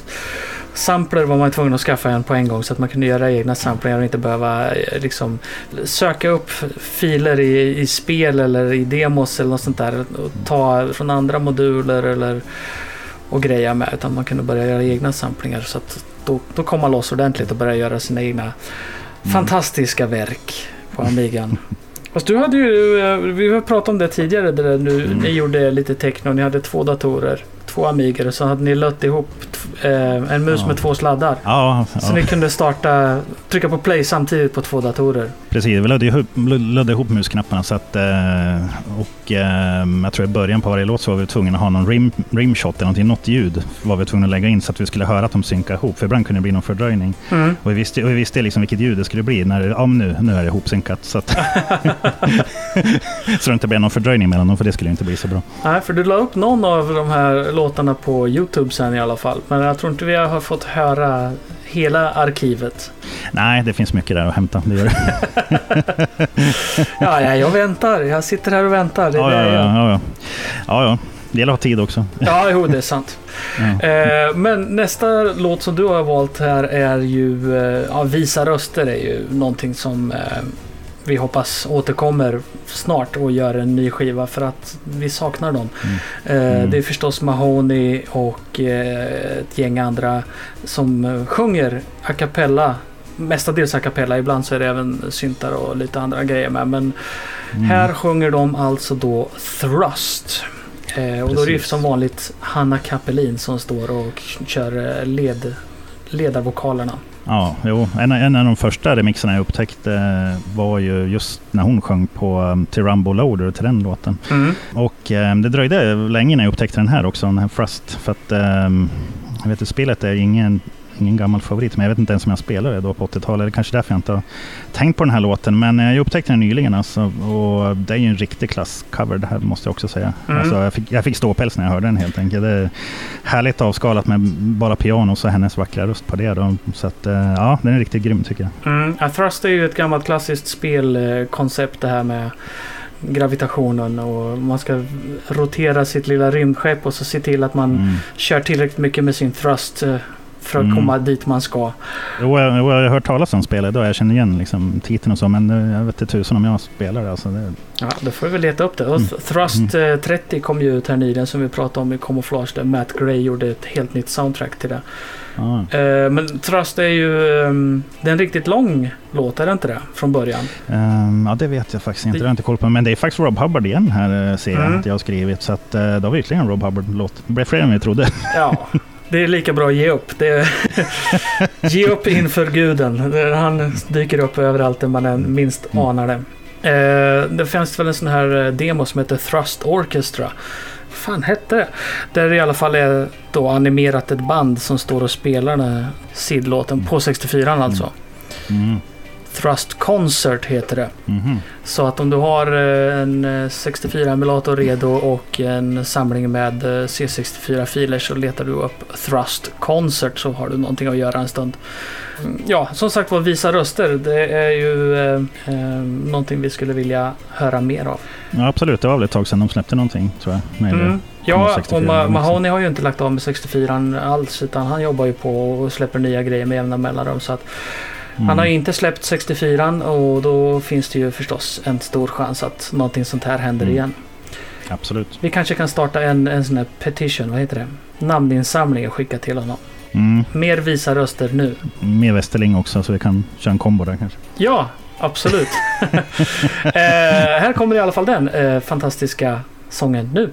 sampler var man tvungen att skaffa en på en gång så att man kunde göra egna samplingar och inte behöva eh, liksom, söka upp filer i, i spel eller i demos eller något sånt där. Och ta från andra moduler eller och greja med. Utan man kunde börja göra egna samplingar. Så att då, då kom man loss ordentligt och började göra sina egna fantastiska verk på Amigan. Fast du hade ju, eh, vi har pratat om det tidigare, det där nu, Mm. ni gjorde lite techno, ni hade två datorer, två Amigor och så hade ni lött ihop eh, en mus Ja. med två sladdar. Ja, Så ja ni kunde starta, trycka på play samtidigt på två datorer. precis. Vi lödde ihop, lödde ihop musknapparna så att... eh, Och eh, jag tror i början på varje låt så var vi tvungna att ha någon rim, rimshot eller någonting, något ljud var vi tvungna att lägga in så att vi skulle höra att de synkade ihop. För ibland kunde det bli någon fördröjning. Mm. Och vi visste, och vi visste liksom vilket ljud det skulle bli. När, ja, nu, nu är det ihopsynkat. Så, att så det inte blev någon fördröjning mellan dem, för det skulle inte bli så bra. Nej, för du la upp någon av de här låtarna på YouTube sen i alla fall. Men jag tror inte vi har fått höra hela arkivet. Nej, det finns mycket där att hämta. Det gör det. Ja, ja, jag väntar. Jag sitter här och väntar. Ja, ja, ja, ja. ja, ja. Det gäller att ha tid också. Ja, jo, det är sant. Ja. Eh, men nästa låt som du har valt här är ju... Eh, ja, Visa röster är ju någonting som eh, vi hoppas återkommer snart och gör en ny skiva för att vi saknar dem. Mm. Eh, Mm. Det är förstås Mahoney och eh, ett gäng andra som eh, sjunger a cappella. Mestadels a cappella, ibland så är det även syntar och lite andra grejer med. Men Mm. här sjunger de alltså då Thrust. Eh, och då är det Precis. som vanligt Hanna Kapelin som står och kör led, ledarvokalerna. Ja, jo. En, en av de första remixerna jag upptäckte eh, var ju just när hon sjöng på um, till Rumble Loader till den låten. Och eh, det dröjde länge innan jag upptäckte den här också, den här Frust. För att ehm, jag vet att spelet är ingen, ingen gammal favorit, men jag vet inte ens om jag spelade det då på 80-talet. Det är kanske därför jag inte har tänkt på den här låten. Men eh, jag upptäckte den nyligen alltså, och det är ju en riktig klasscover det här måste jag också säga. Mm. Alltså, jag, fick, jag fick ståpäls när jag hörde den helt enkelt. Det är härligt avskalat med bara piano och hennes vackra röst på det. Då. Så att, eh, ja, den är riktigt grym tycker jag. Mm. Ja, Thrust är ju ett gammalt klassiskt spelkoncept det här med gravitationen och man ska rotera sitt lilla rymdskepp och så se till att man Mm. kör tillräckligt mycket med sin thrust eh, för att Mm. komma dit man ska. Jo, jag, jag har hört talas om spelet och jag känner igen liksom, titeln och så, men eh, jag vet inte tusan om jag spelar det. Alltså, det Ja, då får vi leta upp det. Mm. Thrust eh, 30 kom ju ut här nyligen som vi pratade om i Camouflage där Matt Gray gjorde ett helt nytt soundtrack till det. ja. Eh, men Thrust är ju... ehm, det är en riktigt lång låt, är det inte det? Från början. Ehm, ja, det vet jag faktiskt inte. Det har jag inte koll på. Men det är faktiskt Rob Hubbard igen här eh, ser jag Mm. att jag har skrivit. Så att, eh, det var verkligen en Rob Hubbard-låt. Det blev fler än vi trodde. Ja, det är lika bra att ge upp. Det ge upp inför guden. Han dyker upp överallt där man än minst Mm. anar det. Eh, det finns väl en sån här eh, demo som heter Thrust Orchestra. Fan hette det? Där det i alla fall är då animerat ett band som står och spelar den här sidlåten på 64 alltså. Mm. Thrust Concert heter det. Mhm. Så att om du har eh, en eh, 64-emulator redo och en samling med eh, C64-filer så letar du upp Thrust Concert så har du någonting att göra en stund. Mm, Ja, som sagt var, visa röster. Det är ju eh, någonting vi skulle vilja höra mer av. Ja, absolut, det var väl ett tag sedan de släppte någonting tror jag. Mm. Ja, 64 och Ma-. Mahoney har ju inte lagt av med 64 alls utan han jobbar ju på och släpper nya grejer med jämna mellanrum. Så att Mm. Han har ju inte släppt 64 och då finns det ju förstås en stor chans att någonting sånt här händer Mm. igen. Absolut. Vi kanske kan starta en, en sån här petition, vad heter det? Namninsamling och skicka till honom. Mm. Mer visa röster nu. Med Westerling också så vi kan köra en kombo där kanske. Ja, absolut. eh, här kommer i alla fall den eh, fantastiska sången nu.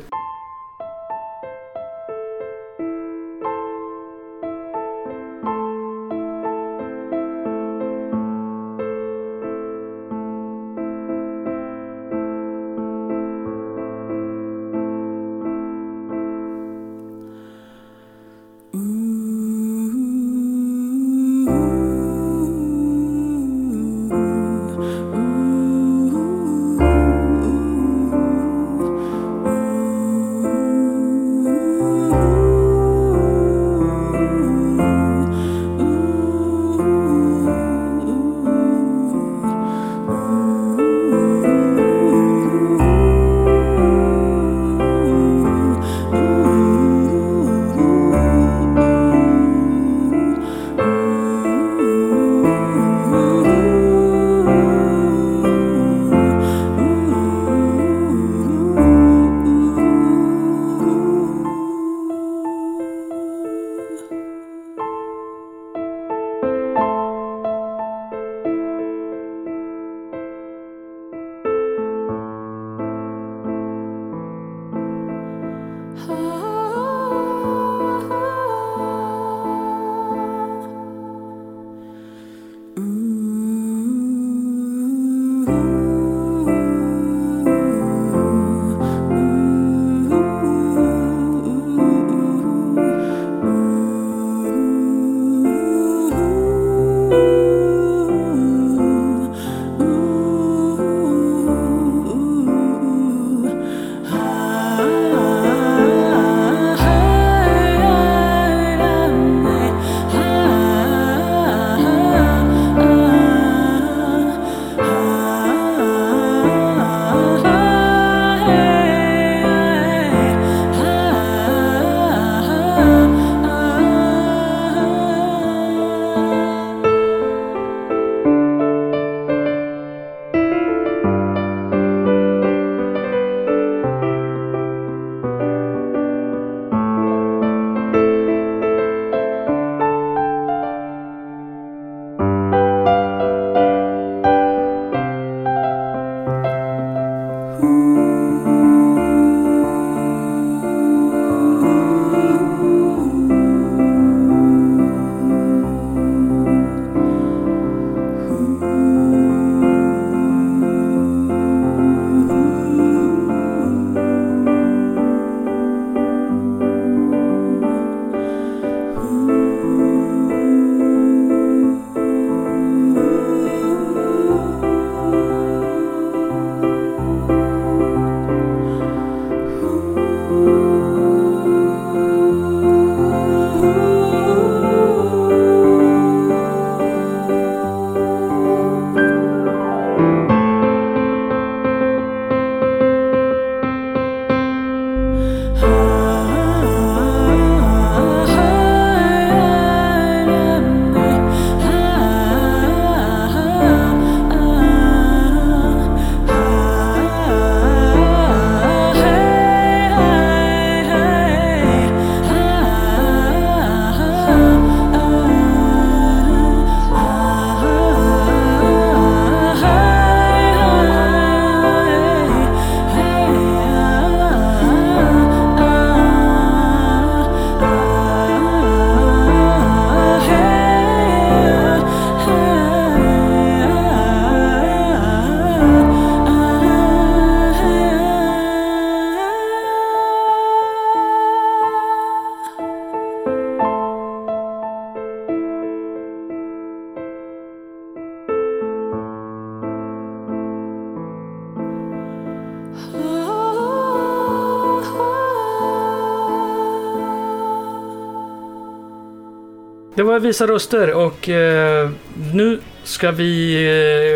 Var Visa röster och eh, nu ska vi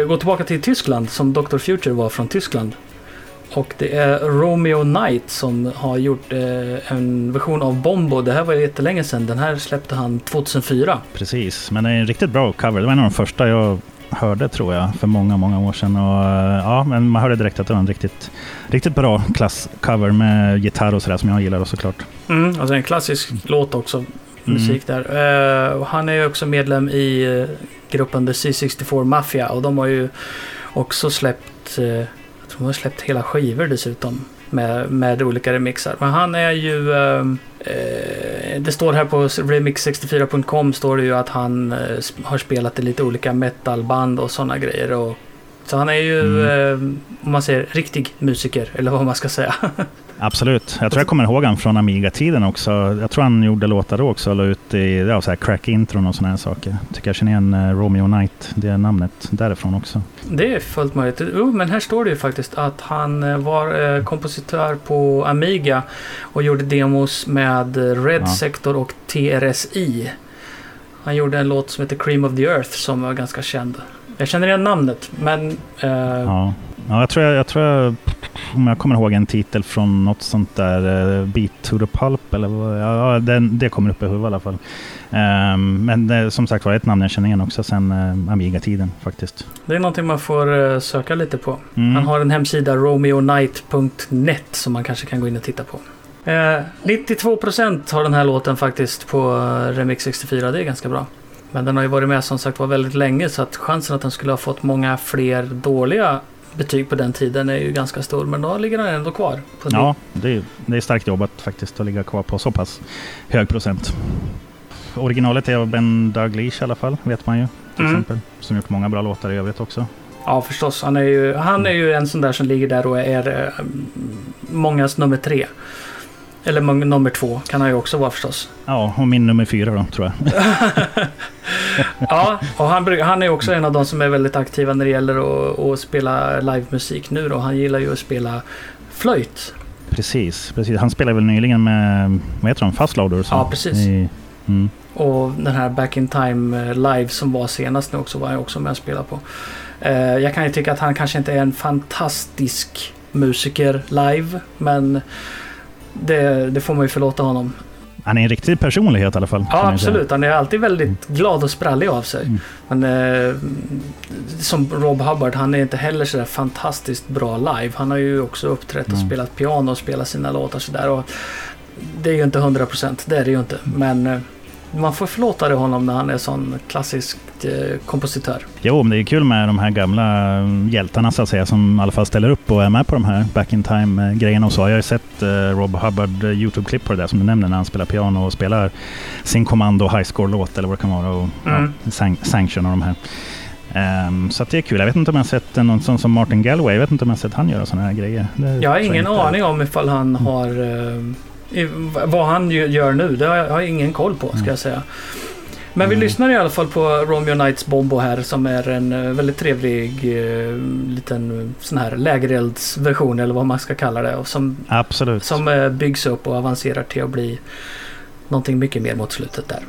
eh, gå tillbaka till Tyskland som Dr. Future var från Tyskland. Och det är Romeo Knight som har gjort eh, en version av Bombo. Det här var jättelänge sedan. Den här släppte han 2004. Precis, men det är en riktigt bra cover. Det var en av de första jag hörde tror jag för många, många år sedan. Och, eh, ja, men man hörde direkt att det var en riktigt, riktigt bra klasscover med gitarr och sådär som jag gillar såklart. Mm, alltså en klassisk låt också. Mm. Musik där. Uh, han är ju också medlem i eh, gruppen The C64 Mafia och de har ju också släppt, uh, jag tror de har släppt hela skivor dessutom. Med, med olika remixar. Men han är ju... det står här på remix64.com står det ju att han har spelat i lite olika metalband och sådana grejer. Och, så han är ju, mm. om man säger, riktig musiker, eller vad man ska säga. Absolut. Jag tror jag kommer ihåg honom från Amiga-tiden också. Jag tror han gjorde låtar då också, la ut i ja, så här crack-intron och sådana här saker. Tycker jag känner igen uh, Romeo Knight, det är namnet därifrån också. Det är fullt möjligt. Oh, men här står det ju faktiskt att han uh, var uh, kompositör på Amiga och gjorde demos med Red ja. Sector och TRSI. Han gjorde en låt som heter Cream of the Earth som var ganska känd. Jag känner igen namnet, men... Ja. ja, jag tror jag, jag tror jag om jag kommer ihåg en titel från något sånt där, uh, Beat to the Pulp eller vad, ja, det, det kommer upp i huvudet i alla fall. Um, men det, som sagt var ett namn jag känner igen också sen uh, Amiga-tiden faktiskt. Det är någonting man får uh, söka lite på. Mm. Han har en hemsida, romeonight.net, som man kanske kan gå in och titta på. Uh, 92% har den här låten faktiskt på Remix 64, det är ganska bra. Men den har ju varit med som sagt var väldigt länge så att chansen att den skulle ha fått många fler dåliga betyg på den tiden är ju ganska stor. Men då ligger han ändå kvar. ja, det är, det är starkt jobbat faktiskt att ligga kvar på så pass hög procent. Originalet är av Ben Dalglish i alla fall, vet man ju. Till mm. exempel. Som gjort många bra låtar i övrigt också. Ja, förstås. Han är ju, han är ju en sån där som ligger där och är äh, mångas nummer tre. Eller nummer två kan han ju också vara förstås. Ja, och min nummer fyra då, tror jag. ja, och han, han är också en av de som är väldigt aktiva när det gäller att, att spela livemusik nu då. Han gillar ju att spela flöjt. Precis, precis. Han spelade väl nyligen med, vad heter de, Fastloader? Ja, precis. I, mm. Och den här Back in Time eh, live som var senast nu också var jag också med och spelade på. Uh, jag kan ju tycka att han kanske inte är en fantastisk musiker live, men det, det får man ju förlåta honom. Han är en riktig personlighet i alla fall. Ja, absolut. Han är alltid väldigt mm. glad och sprallig av sig. Mm. Men eh, som Rob Hubbard, han är inte heller sådär fantastiskt bra live. Han har ju också uppträtt och mm. spelat piano och spelat sina låtar sådär. det är ju inte 100%, det är det ju inte. Men eh, man får förlåta honom när han är sån klassisk eh, kompositör. Jo, men det är kul med de här gamla mm, hjältarna så att säga som i alla fall ställer upp och är med på de här back in time grejerna och så. Jag har ju sett eh, Rob Hubbard eh, Youtube-klipp på det där som du nämner när han spelar piano och spelar sin Kommando High Score-låt eller vad det kan vara och mm. ja, San Sanction och de här. Um, så det är kul. Jag vet inte om jag har sett någon sån som Martin Galway. Jag vet inte om jag har sett han göra sådana här grejer. Det jag har ingen aning om ifall han har uh, vad han gör nu, det har jag, har jag ingen koll på ska jag säga. Men vi mm. lyssnar i alla fall på Romeo Knights Bombo här som är en eh, väldigt trevlig uh, liten sån här lägereldsversion eller vad man ska kalla det. Och som, Absolut. Som byggs upp och avancerar till att bli någonting mycket mer mot slutet där.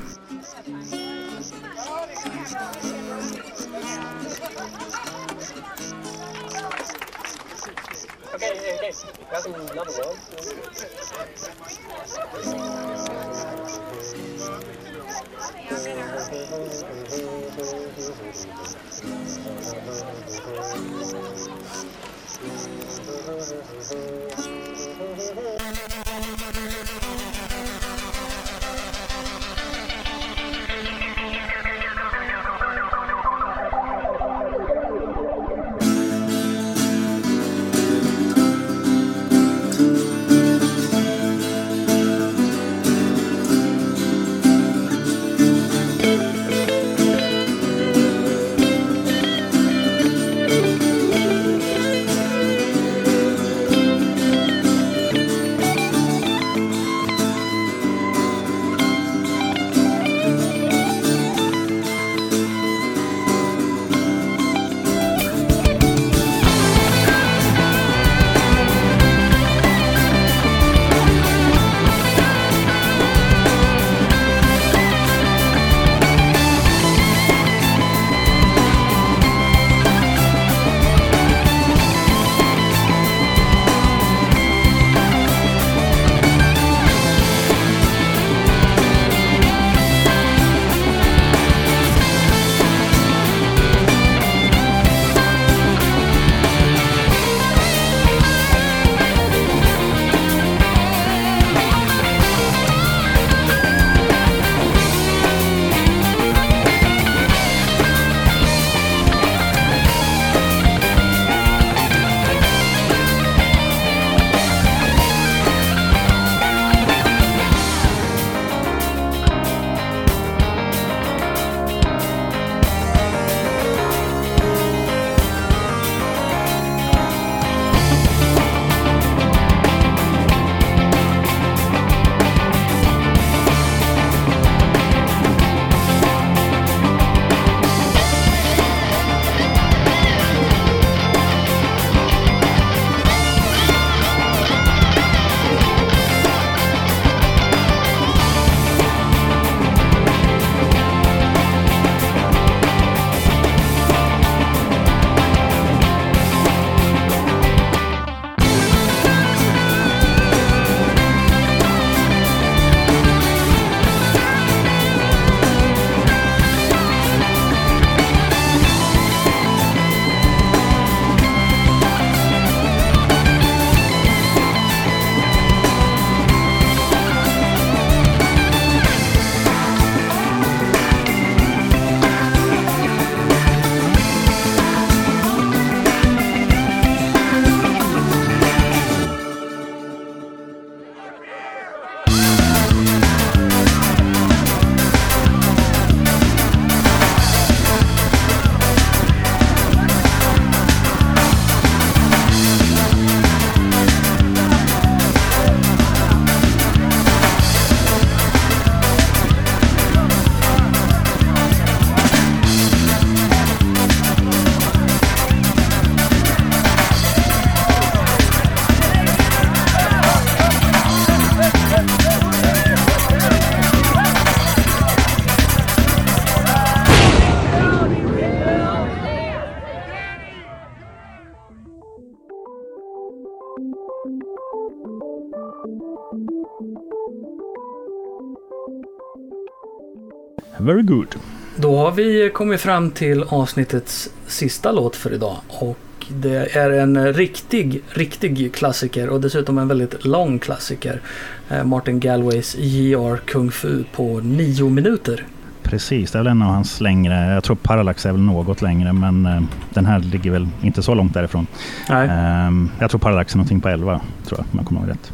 Very good. Då har vi kommit fram till avsnittets sista låt för idag. Och det är en riktig, riktig klassiker och dessutom en väldigt lång klassiker. Eh, Martin Galways JR Kung Fu på nio minuter. Precis, det är väl en av hans längre. Jag tror Parallax är väl något längre, men eh, den här ligger väl inte så långt därifrån. Nej. Ehm, jag tror Parallax är någonting på 11, tror jag, om jag kommer ihåg rätt.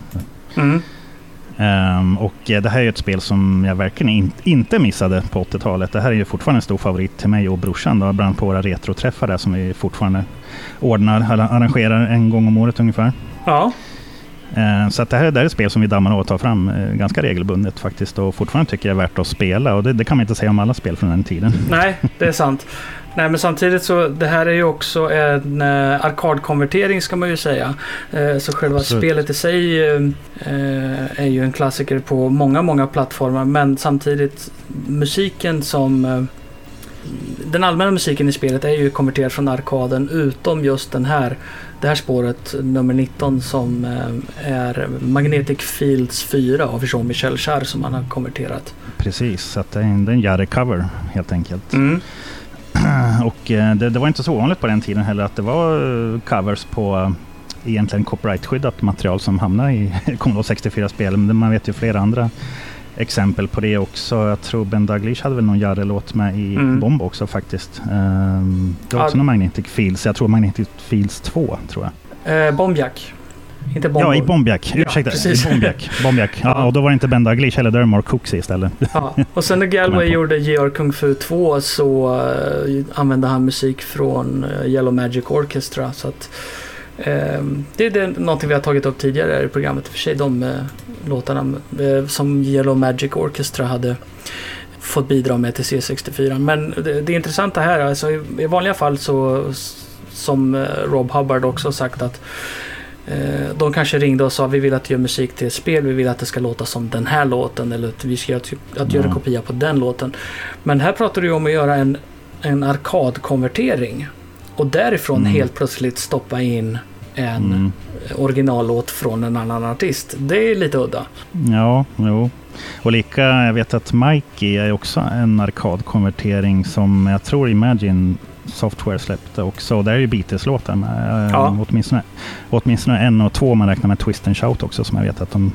Mm. Ehm, och eh, det här är ett spel som jag verkligen in, inte missade på 80-talet. Det här är ju fortfarande en stor favorit till mig och brorsan. Då, bland på våra retroträffar där som vi fortfarande ordnar, arrangerar en gång om året ungefär. Ja, Ehm, så det här, det här är ett spel som vi dammar och tar fram eh, ganska regelbundet faktiskt. Och fortfarande tycker jag är värt att spela. Och det, det kan man inte säga om alla spel från den tiden. nej, det är sant. Nej, men samtidigt så det här är ju också en eh, arkadkonvertering ska man ju säga. Eh, så själva Absolut. spelet i sig eh, eh, är ju en klassiker på många, många plattformar. Men samtidigt musiken som eh, den allmänna musiken i spelet är ju konverterad från arkaden utom just den här det här spåret nummer 19 som eh, är Magnetic Fields 4 av Jean-Michel Jarre som han har konverterat. Precis, så att det är en, en Jare-cover helt enkelt. Mm. Och eh, det, det var inte så ovanligt på den tiden heller att det var eh, covers på eh, egentligen copyright-skyddat material som hamnar i Commodore 64-spel. Men man vet ju flera andra exempel på det också. Jag tror Ben Daglish hade väl någon Jarre-låt med i Mm. Bomb också faktiskt. Det var också Ja. någon Magnetic Fields. Jag tror Magnetic Fields 2 tror jag. Eh, Bombjack. Inte Bombo. Ja, i Bombjack. Ja, Ursäkta, precis. i Bombjack. Bombjack. Ja, och då var det inte Ben Daglish heller, då är det Mark Cooksey istället. Ja. Och sen när Galway gjorde JR Kung Fu 2 så eh, använde han musik från eh, Yellow Magic Orchestra. Så att, eh, det är det, någonting vi har tagit upp tidigare i programmet. I och för sig de eh, låtarna eh, som Yellow Magic Orchestra hade fått bidra med till C64. Men det, det intressanta här, alltså i, i vanliga fall så som Rob Hubbard också sagt att de kanske ringde och sa vi vill att du gör musik till ett spel, vi vill att det ska låta som den här låten eller att vi ska göra, att göra Ja. kopia på den låten. Men här pratar du om att göra en, en arkadkonvertering och därifrån Mm. helt plötsligt stoppa in en Mm. originallåt från en annan artist. Det är lite udda. Ja, jo. Och lika, jag vet att Mikey är också en arkadkonvertering som jag tror Imagine Software släppte också. Där är ju Beatles-låtar med. eh, Ja. Åtminstone, åtminstone en och två man räknar med Twist and Shout också som jag vet att de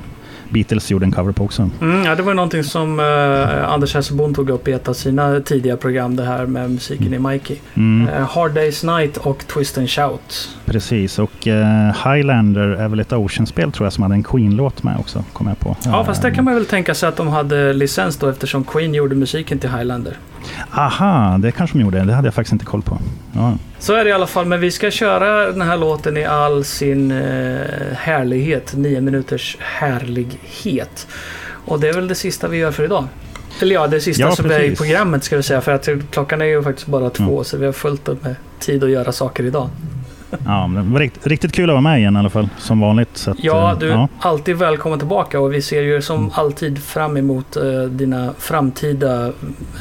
Beatles gjorde en cover på också. Mm, ja, det var någonting som eh, Anders Hesselbom tog upp i ett av sina tidiga program. Det här med musiken i Mikey. Mm, Eh, Hard Day's Night och Twist and Shout. Precis, och eh, Highlander är väl ett Ocean-spel tror jag som hade en Queen-låt med också, kom jag på. Ja, fast det Eh, kan man väl tänka sig att de hade licens då eftersom Queen gjorde musiken till Highlander. Aha, det kanske de gjorde. Det hade jag faktiskt inte koll på. Ja, Så är det i alla fall, men vi ska köra den här låten i all sin eh, härlighet. Nio minuters härlighet. Och det är väl det sista vi gör för idag. Eller ja, det sista Ja, som är i programmet ska vi säga. För att klockan är ju faktiskt bara två, Mm. så vi har fullt upp med tid att göra saker idag. ja det var rikt, riktigt kul att vara med igen i alla fall, som vanligt. Att, Ja, eh, du är alltid välkommen tillbaka och vi ser ju som Mm. alltid fram emot eh, dina framtida eh,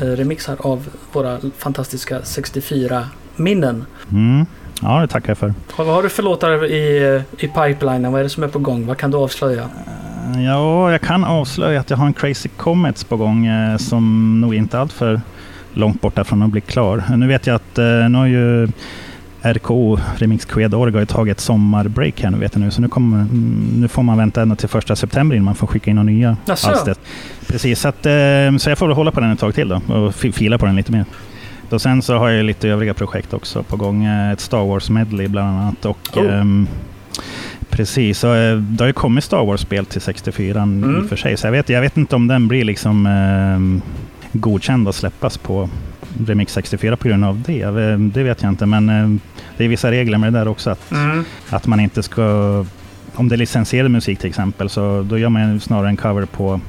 remixar av våra fantastiska 64-minnen. Mm. Ja, det tackar jag för. Vad har du för låtar i, i pipelinen? Vad är det som är på gång? Vad kan du avslöja? Eh, Ja, jag kan avslöja att jag har en Crazy Comets på gång eh, som nog inte är allt för långt borta från att bli klar. Nu vet jag att eh, nu har ju RKO, Remix Qued Org, har ju tagit sommarbreak här nu vet jag nu. Så nu, kommer, mm, nu får man vänta ända till första september innan man får skicka in några nya Jaså? alster. Precis, så, att, eh, så jag får väl hålla på den ett tag till då och fi- fila på den lite mer. Och sen så har jag lite övriga projekt också på gång. Eh, Ett Star Wars medley bland annat. Och, Oh. ehm, precis, så, eh, det har ju kommit Star Wars-spel till 64 Mm. i och för sig. Så jag vet, jag vet inte om den blir liksom ehm, godkänd att släppas på Remix 64 på grund av det. Det vet jag inte, men eh, det är vissa regler med det där också. Att, Mm. att man inte ska... Om det är licensierad musik till exempel, så då gör man snarare en cover på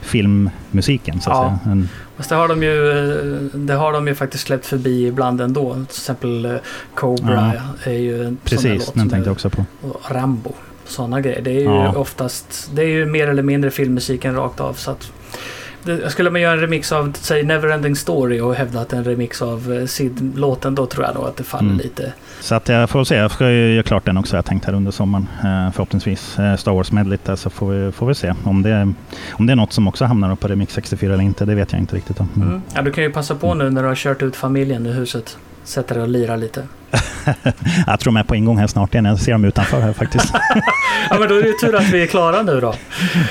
filmmusiken. Så att Ja. säga. En, Fast det har, de ju, eh, det har de ju faktiskt släppt förbi ibland ändå. Till exempel eh, Cobra är ju en sån där precis, låt. den tänkte jag också på. Rambo. Sådana grejer. Det är ju Ja. oftast, det är ju mer eller mindre filmmusiken rakt av. Så att det, skulle man göra en remix av, säg Neverending Story och hävda att en remix av eh, Sid-låten, då tror jag nog att det faller Mm. lite. Så att jag får se, jag ska ju göra klart den också, jag tänkt här under sommaren. Eh, förhoppningsvis. Eh, Star Wars medlet där, så får vi, får vi se. Om det, om det är något som också hamnar på Remix 64 eller inte, det vet jag inte riktigt om. Mm. Mm. Ja, du kan ju passa på nu när du har kört ut familjen ur huset. Sätta dig och lira lite. Jag tror de är på ingång här snart igen, jag ser dem utanför här faktiskt. Ja, men då är det ju tur att vi är klara nu då.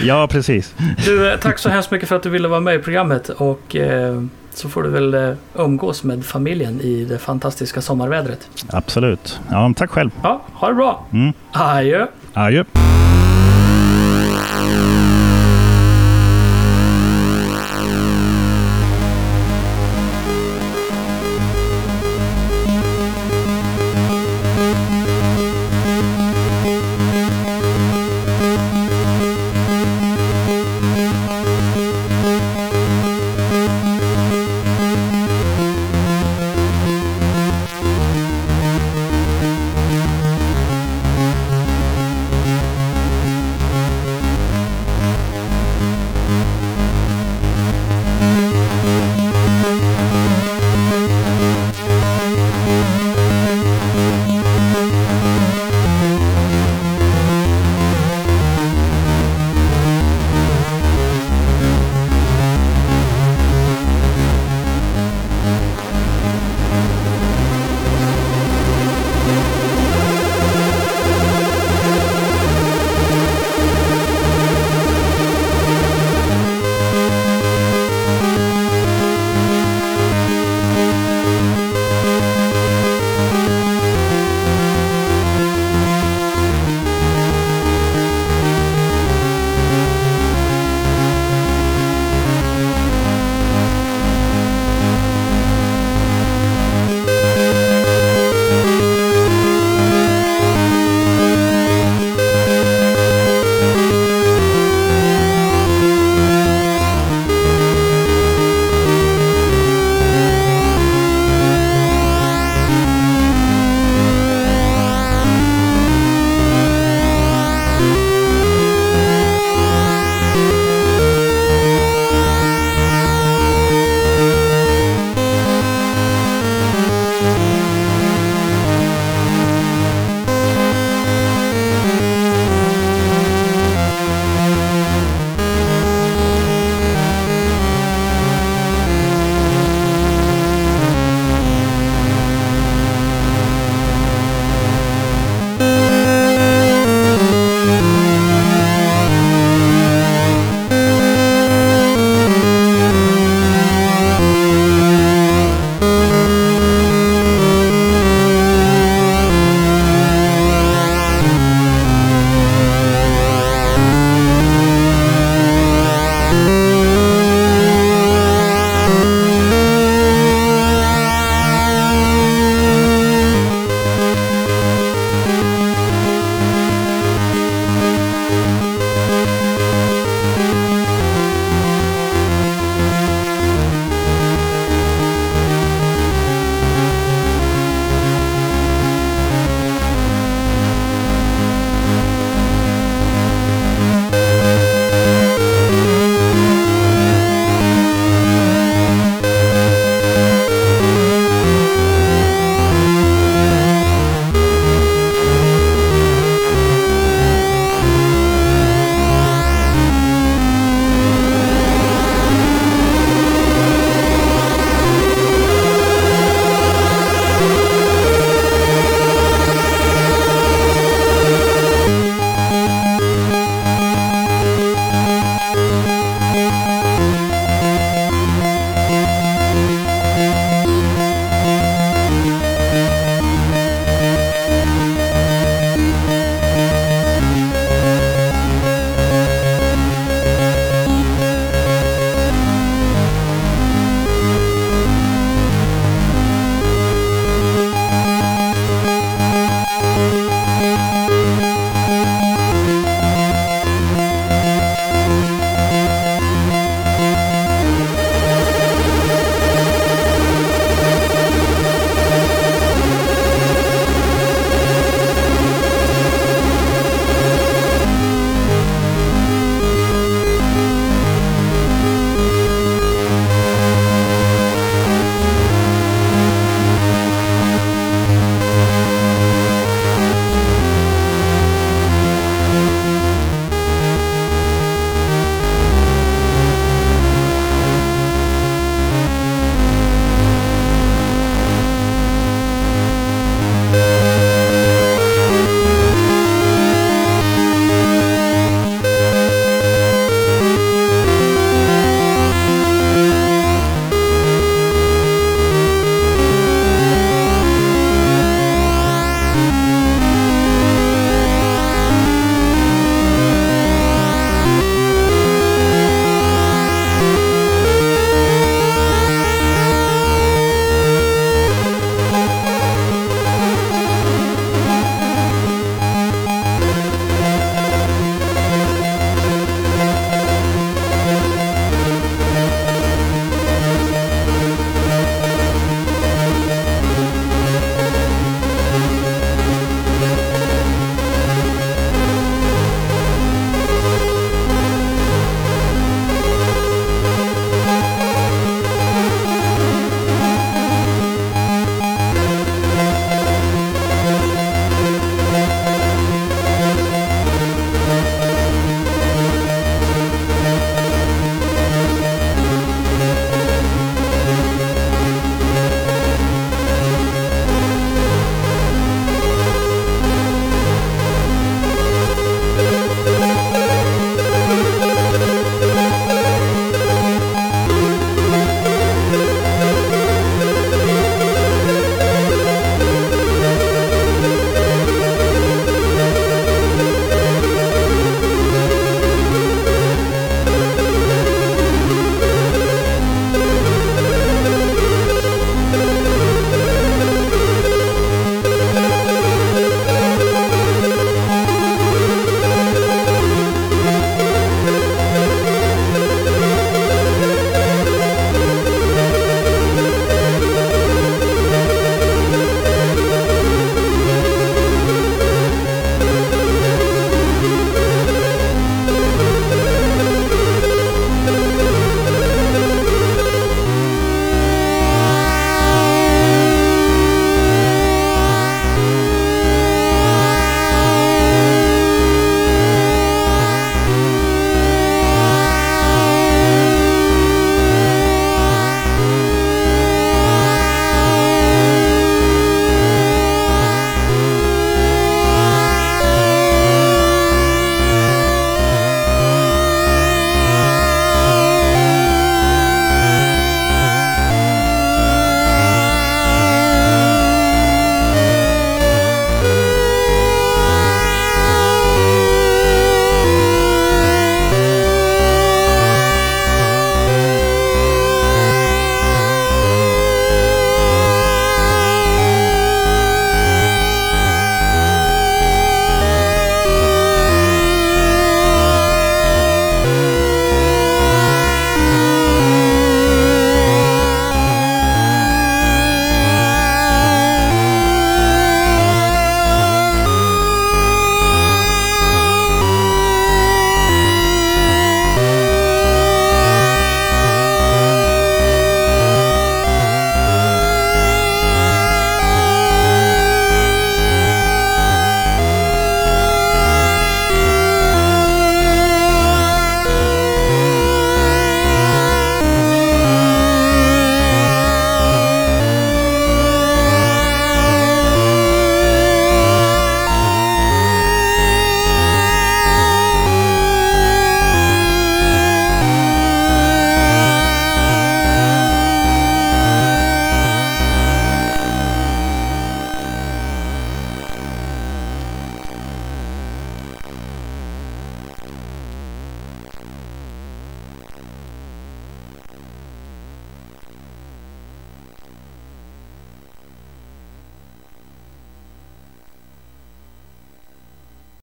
ja, precis. Du, eh, tack så hemskt mycket för att du ville vara med i programmet och eh, så får du väl eh, umgås med familjen i det fantastiska sommarvädret. Absolut. Ja, tack själv. Ja, ha det bra! Mm. Adjö! Adjö.